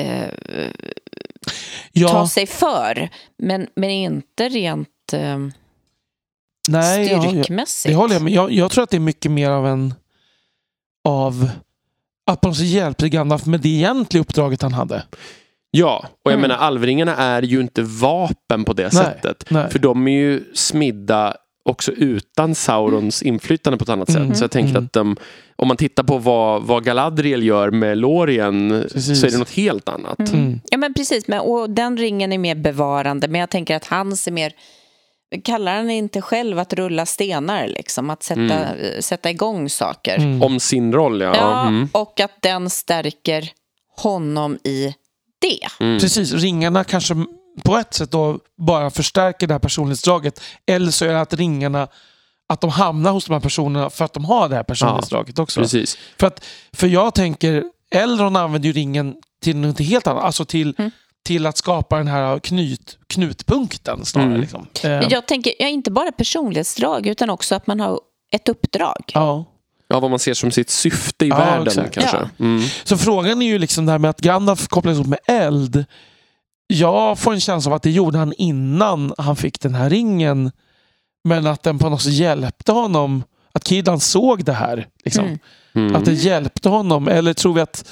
eh, Ja, ta sig för. Men, men inte rent eh, nej, ja, ja, styrkmässigt. det håller jag med. Jag, jag tror att det är mycket mer av en av att på något sätt hjälpte Gandalf med det egentliga uppdraget han hade. Ja, och jag Mm. menar alvringarna är ju inte vapen på det Nej, sättet. nej. För de är ju smidda också utan Saurons inflytande på ett annat Mm. sätt. Så jag tänker Mm. att de, om man tittar på vad, vad Galadriel gör med Lorien Precis. så är det något helt annat. Mm. Mm. Ja, men precis. Men, och den ringen är mer bevarande, men jag tänker att hans är mer... Kallar han inte själv att rulla stenar, liksom? Att sätta, Mm. sätta igång saker? Mm. Om sin roll, ja. Ja, Mm. och att den stärker honom i det. Mm. Precis, ringarna kanske på ett sätt då bara förstärker det här personlighetsdraget. Eller så är det att ringarna att de hamnar hos de här personerna för att de har det här personlighetsdraget också. Precis. För, att, för jag tänker, Elrond använder ju ringen till något helt annat. Alltså till, Mm. till att skapa den här knyt, knutpunkten snarare. Mm. Liksom. Eh, Jag tänker, ja, inte bara personlighetsdrag, utan också att man har ett uppdrag. ja. Ja, vad man ser som sitt syfte i Ja, världen exakt. kanske. Ja. Mm. Så frågan är ju liksom det här med att Gandalf kopplas ihop med eld. Jag får en känsla av att det gjorde han innan han fick den här ringen. Men att den på något sätt hjälpte honom. Att Kidan såg det här. Liksom. Mm. Mm. Att det hjälpte honom. Eller tror vi att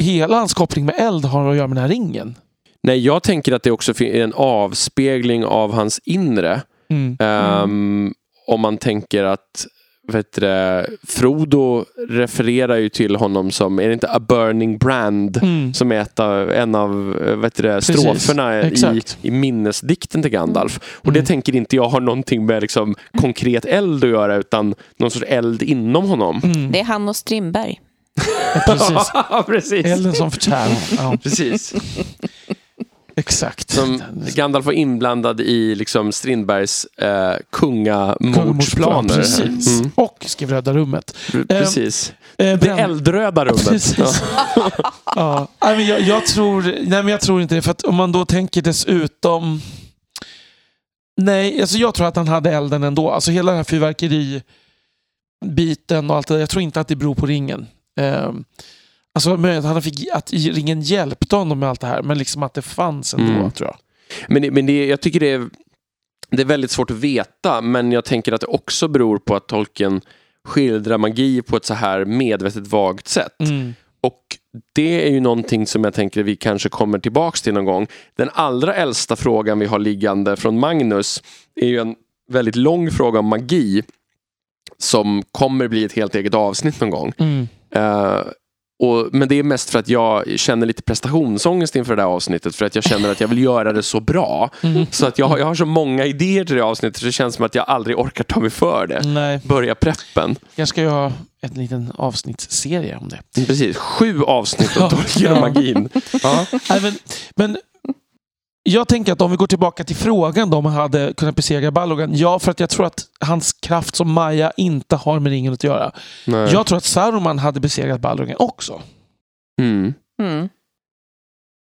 hela hans koppling med eld har att göra med den här ringen? Nej, jag tänker att det också är en avspegling av hans inre. Mm. Ehm, Om man tänker att vet du, det, Frodo refererar ju till honom som, är det inte a burning brand? Mm. Som är ett av, en av vet du, det, Precis, stroferna i, i minnesdikten till Gandalf. Och det Mm. tänker inte jag har någonting med liksom, konkret eld att göra utan någon sorts eld inom honom. Mm. Det är han och Strindberg. Precis. Ja, precis. Elden som förtär. Ja. precis. Exakt. Som Gandalf var inblandad i liksom Strindbergs eh, kungamordsplaner. Precis. Mm. Och skrev Röda rummet. Precis. Eh, Det Bränn- eldröda rummet. Precis. ja. Nej, men jag, jag, tror, nej, men jag tror inte det. För om man då tänker dessutom... Nej, alltså jag tror att han hade elden ändå. Alltså hela den här fyrverkeribiten och allt det där. Jag tror inte att det beror på ringen. Um, alltså möjligt att han fick att ringen hjälpte honom med allt det här. Men liksom att det fanns ändå, Mm. tror jag. Men, men det, jag tycker det är, det är väldigt svårt att veta, men jag tänker att det också beror på att Tolkien skildrar magi på ett så här medvetet vagt sätt. Mm. Och det är ju någonting som jag tänker vi kanske kommer tillbaks till någon gång. Den allra äldsta frågan vi har liggande från Magnus är ju en väldigt lång fråga om magi som kommer bli ett helt eget avsnitt någon gång. Mm. Eh, och, men det är mest för att jag känner lite prestationsångest inför det här avsnittet. För att jag känner att jag vill göra det så bra. Mm. Så att jag, har- jag har så många idéer till det här avsnittet så det känns som att jag aldrig orkar ta mig för det. Nej, Börja preppen. jag ska ju ha en liten avsnittsserie om det. Precis, sju avsnitt av Ja. Tolkien och Ja. magin. Ja. Nej, men, men jag tänker att om vi går tillbaka till frågan om han hade kunnat besegra Balrogan. Ja, för att jag tror att hans kraft som Maja inte har med ringen att göra. Nej. Jag tror att Saruman hade besegrat Balrogan också. Mm. Mm.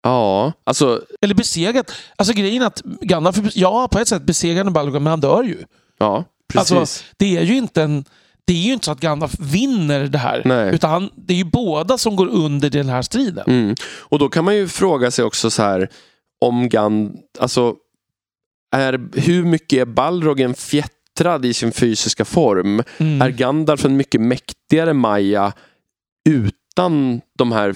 Ja, alltså, Eller besegrat. Alltså grejen att Gandalf, ja på ett sätt besegrade Balrogan, men han dör ju. ja, precis. Alltså, det är ju inte en... Det är ju inte så att Gandalf vinner det här. Nej. Utan han, det är ju båda som går under den här striden. Mm. Och då kan man ju fråga sig också så här om Gand, alltså är, hur mycket är Balrogen fjättrad i sin fysiska form? Mm. Är Gandalf en mycket mäktigare Maja utan de här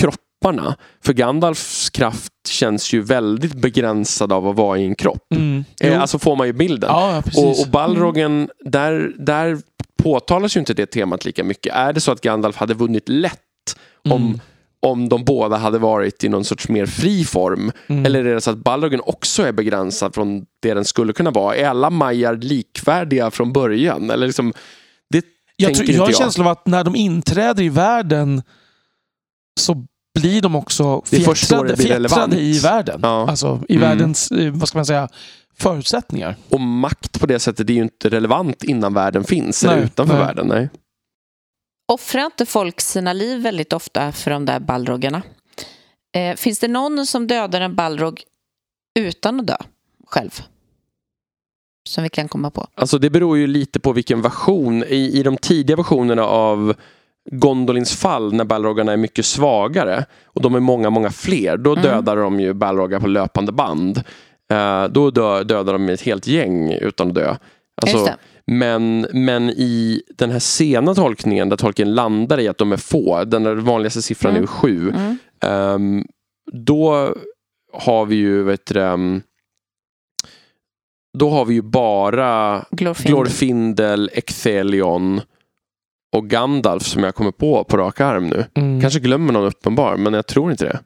kropparna? För Gandalfs kraft känns ju väldigt begränsad av att vara i en kropp. Mm. Eh. Alltså får man ju bilden. ja. Och, och Balrogen, där, där påtalas ju inte det temat lika mycket. Är det så att Gandalf hade vunnit lätt om, Mm. Om de båda hade varit i någon sorts mer fri form? Mm. Eller är det så att Balrogen också är begränsad från det den skulle kunna vara? Är alla Majar likvärdiga från början? Eller liksom, det Jag, tror, jag har en jag. känsla av att när de inträder i världen så blir de också fjättrade, fjättrade i världen. Ja. Alltså i Mm. världens, eh, vad ska man säga, förutsättningar. Och makt på det sättet är ju inte relevant innan världen finns. eller Nej, utanför nej. världen. Nej. Offrar inte folk sina liv väldigt ofta för de där balrogarna? Eh, finns det någon som dödar en balrog utan att dö själv? Som vi kan komma på. Alltså det beror ju lite på vilken version. I, i de tidiga versionerna av Gondolins fall när Balrogarna är mycket svagare och de är många, många fler. Då Mm. dödar de ju Balrogar på löpande band. Eh, då dö, dödar de ett helt gäng utan att dö. Alltså, Just det. Men, men i den här sena tolkningen där tolken landar i att de är få, den där vanligaste siffran är Mm. sju. Mm. Ehm, då har vi ju, vet du, ehm, då har vi ju bara Glorfindel. Glorfindel, Ecthelion och Gandalf som jag kommer på på rak arm nu. Mm. Kanske glömmer någon uppenbar, men jag tror inte det.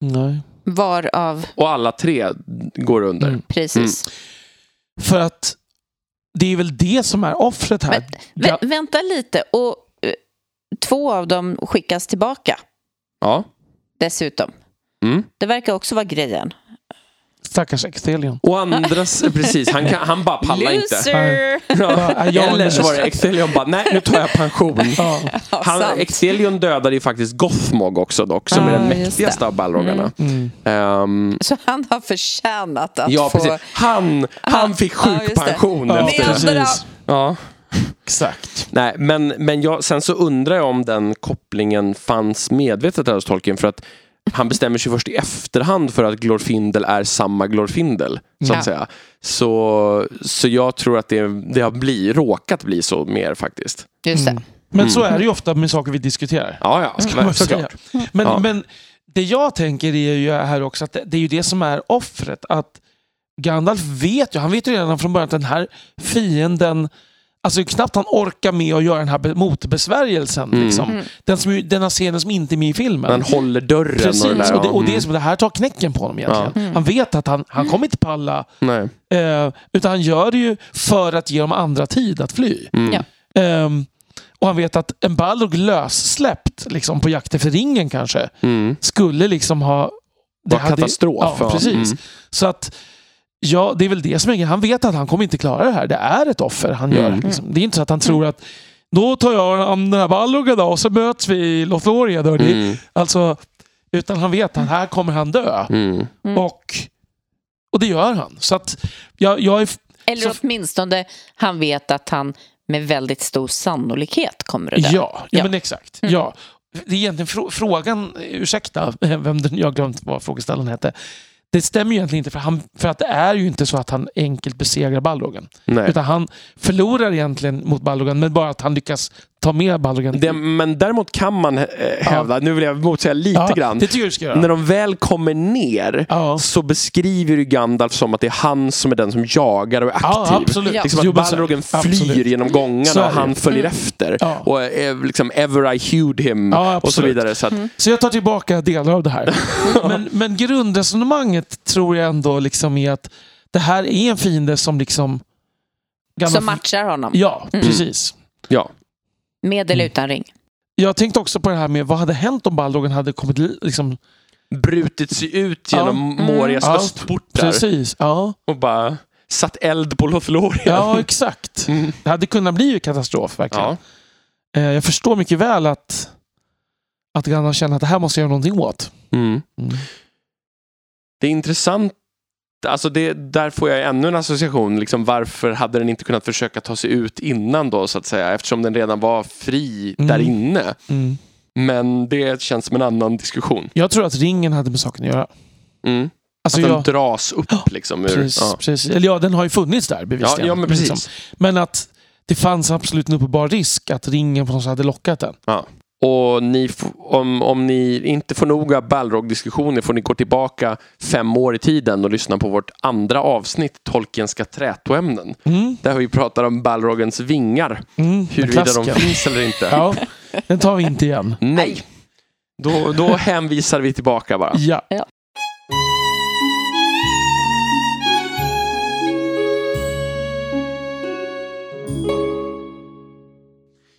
Nej. Varav, Och alla tre går under. Mm. precis. För att det är väl det som är offret här. Men, vä- vänta lite. Och eh, två av dem skickas tillbaka Ja. dessutom. Mm. Det verkar också vara grejen. Stackars Ecthelion. Och andras, precis, han, kan, han bara pallar inte. Loser! Ja, jag- Eller så var det Ecthelion bara, nej nu tar jag pension. Ja. Han, sant. Ecthelion dödade ju faktiskt Gothmog också dock, som är Ja, den mäktigaste det. av Balrogarna. Mm. Ehm, Så han har förtjänat att ja, få... precis. Han, han fick det. sjukpension Ja, efter. precis. Ja. Exakt. Nej, men, men jag, sen så undrar jag om den kopplingen fanns medvetet hos Tolkien för att han bestämmer sig först i efterhand för att Glorfindel är samma Glorfindel. Så att Ja. säga. Så, så jag tror att det, det har bli, råkat bli så mer faktiskt. Just det. Mm. Men så Mm. är det ju ofta med saker vi diskuterar. Ja, ja, Ska man säga. Men, Ja. men det jag tänker är ju här också att det, det är ju det som är offret. Att Gandalf vet ju, han vet ju redan från början att den här fienden Alltså knappt han orkar med att göra den här be- motbesvärjelsen. Mm. Liksom. Mm. Den, som, ju- den här scenen som inte är med i filmen. Han håller dörren Precis, och det där. och det, och det, är ja. som, det här tar knäcken på honom egentligen. Ja. Mm. Han vet att han, han kommer inte palla. Nej. Eh, utan han gör det ju för att ge dem andra tid att fly. Mm. Ehm, och han vet att en Balrog lössläppt liksom, på jakt efter ringen kanske Mm. skulle liksom ha var katastrof. Ja, precis. mm. Så att, ja, det är väl det som är. Han vet att han kommer inte klara det här. Det är ett offer han gör. Mm. Liksom. Det är inte så att han tror att då tar jag an den här Balrog då och så möts vi i. Det, Mm. alltså, utan han vet att här kommer han dö. Mm. Mm. Och, och det gör han. Så att jag, jag är... Eller Så- åtminstone han vet att han med väldigt stor sannolikhet kommer att dö. Ja, ja, Ja. men exakt. Mm. Ja. Det är egentligen frå- frågan, ursäkta vem den, jag har glömt vad frågeställaren hette. Det stämmer ju egentligen inte för, han, för att det är ju inte så att han enkelt besegrar Balrogen. Nej. Utan han förlorar egentligen mot Balrogen men bara att han lyckas ta med Balrogen. Det, men däremot kan man eh, hävda, nu vill jag motsäga lite ja, grann, Det tycker jag ska göra. när de väl kommer ner Ja. så beskriver ju Gandalf som att det är han som är den som jagar och är aktiv. Ja, absolut. Ja. Liksom att Balrogen flyr absolut. genom gångarna och han följer Mm. efter. Ja. Och eh, liksom ever I hewed him Ja, och så vidare. Så att, Så jag tar tillbaka delar av det här. men, men grundresonemanget tror jag ändå liksom är att det här är en fiende som liksom... Som matchar honom. Ja, Mm. precis. ja. Med eller Mm. utan ring. Jag tänkte också på det här med vad hade hänt om Balrogen hade kommit li- liksom... Brutit sig ut genom Ja. Morias Ja, östportar Precis, ja. och bara satt eld på Lothlorien. Ja, exakt. Mm. Det hade kunnat bli en katastrof verkligen. Ja. Eh, Jag förstår mycket väl att, att Gandalf känner att det här måste jag göra någonting åt. Mm. Mm. Det är intressant. Alltså det, där får jag ännu en association. Liksom varför hade den inte kunnat försöka ta sig ut innan då så att säga? Eftersom den redan var fri Mm. där inne. Mm. Men det känns som en annan diskussion. Jag tror att ringen hade med saken att göra. Mm. Alltså att den jag, dras upp liksom. Ur, precis, ja. precis. Eller ja, den har ju funnits där Ja, bevisligen. ja, men precis. liksom. Men att det fanns absolut en uppenbar risk att ringen på något hade lockat den. Och ni, om, om ni inte får nog av Balrog-diskussioner får ni gå tillbaka fem år i tiden och lyssna på vårt andra avsnitt, Tolkienska trätoämnen. Mm. Där vi pratar om Balrogens vingar. Mm. Huruvida de finns eller inte. Ja, den tar vi inte igen. Nej. Då, då hänvisar vi tillbaka bara. Ja.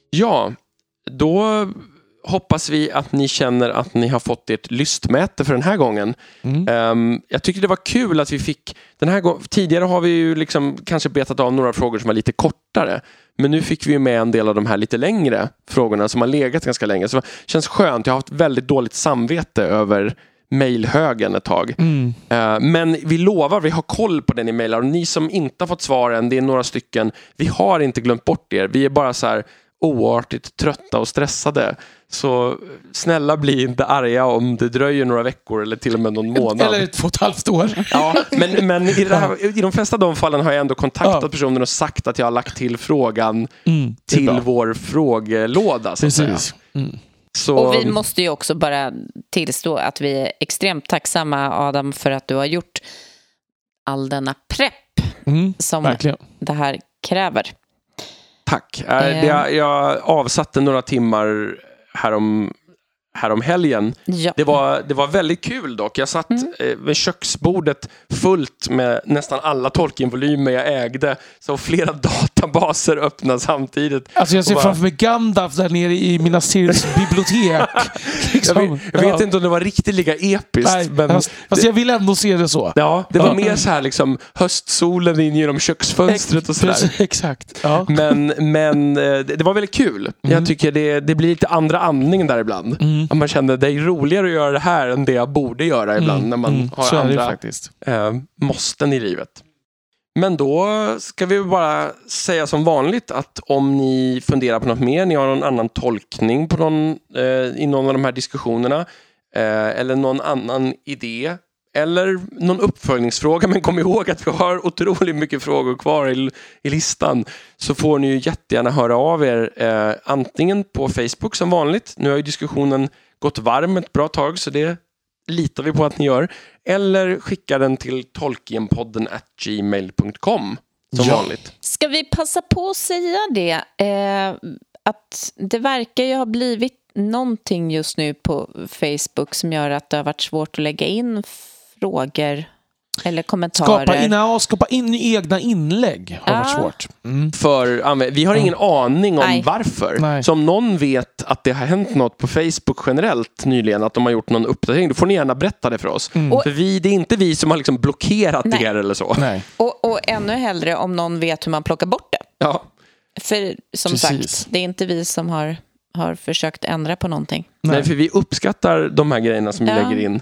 Ja, då hoppas vi att ni känner att ni har fått ert lystmäte för den här gången. Mm. Ehm, jag tycker det var kul att vi fick den här. Tidigare har vi ju liksom kanske betat av några frågor som var lite kortare. Men nu fick vi ju med en del av de här lite längre frågorna som har legat ganska länge. Så det känns skönt. Jag har haft väldigt dåligt samvete över mejlhögen ett tag. Mm. Eh, Men vi lovar, vi har koll på det ni mejlar. Och ni som inte har fått svar än, det är några stycken. Vi har inte glömt bort er. Vi är bara så här oartigt trötta och stressade. Så snälla bli inte arga om det dröjer några veckor eller till och med någon månad. Eller två och ett halvt år. Ja, men, men i, det här, i de flesta av de fallen har jag ändå kontaktat Ja. personen och sagt att jag har lagt till frågan Mm. till bra. vår frågelåda. Så att säga. Precis. Mm. Så, Och vi måste ju också bara tillstå att vi är extremt tacksamma, Adam, för att du har gjort all denna prepp Mm. som Verkligen. det här kräver. Tack. Eh, Eh. Jag, jag avsatte några timmar härom, härom helgen Ja. Det var, det var väldigt kul dock. Jag satt Mm. eh, vid köksbordet fullt med nästan alla Tolkien-volymer jag ägde. Så flera databaser öppnade samtidigt. Alltså jag ser bara- framför mig Gandalf där nere i Minas Tiriths bibliotek. Jag liksom. vet, jag vet Ja. inte om det var riktigt lika episkt. Nej, men fast, jag vill ändå se det så. ja, det var Ja. mer så här liksom höstsolen in genom köksfönstret och sådär. Exakt. Ja. Men, men eh, det var väldigt kul. Jag tycker det, det blir lite andra andning där ibland. Mm. Man känner det är roligare att göra det här än det jag borde göra ibland när man Mm, har andra faktiskt. eh, måsten i livet. Men då ska vi bara säga som vanligt att om ni funderar på något mer, ni har någon annan tolkning på någon, eh, i någon av de här diskussionerna eh, eller någon annan idé eller någon uppföljningsfråga, men kom ihåg att vi har otroligt mycket frågor kvar i, i listan, så får ni ju jättegärna höra av er eh, antingen på Facebook som vanligt. Nu har ju diskussionen gått varm ett bra tag, så det litar vi på att ni gör. Eller skicka den till tolkienpodden at gmail.com som Ja. vanligt. Ska vi passa på att säga det? Eh, att det verkar ju ha blivit någonting just nu på Facebook som gör att det har varit svårt att lägga in frågor. Eller kommentarer. Skapa in, ja, skapa in egna inlägg har varit Ja. svårt. Mm. För, vi har ingen aning om Nej. varför. Nej. Så om någon vet att det har hänt något på Facebook generellt nyligen, att de har gjort någon uppdatering, då får ni gärna berätta det för oss. Och- För vi, det är inte vi som har liksom blockerat Nej. er eller så. Nej. Och, och ännu hellre om någon vet hur man plockar bort det. Ja. För som Precis. sagt, det är inte vi som har, har försökt ändra på någonting. Nej. Nej. för vi uppskattar de här grejerna som vi Ja. lägger in.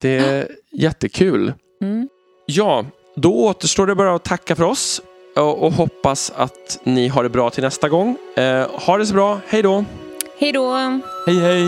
Det är jättekul. Mm. Ja, då återstår det bara att tacka för oss och, och hoppas att ni har det bra till nästa gång. Eh, ha det så bra, hej då! Hej då! Hej hej!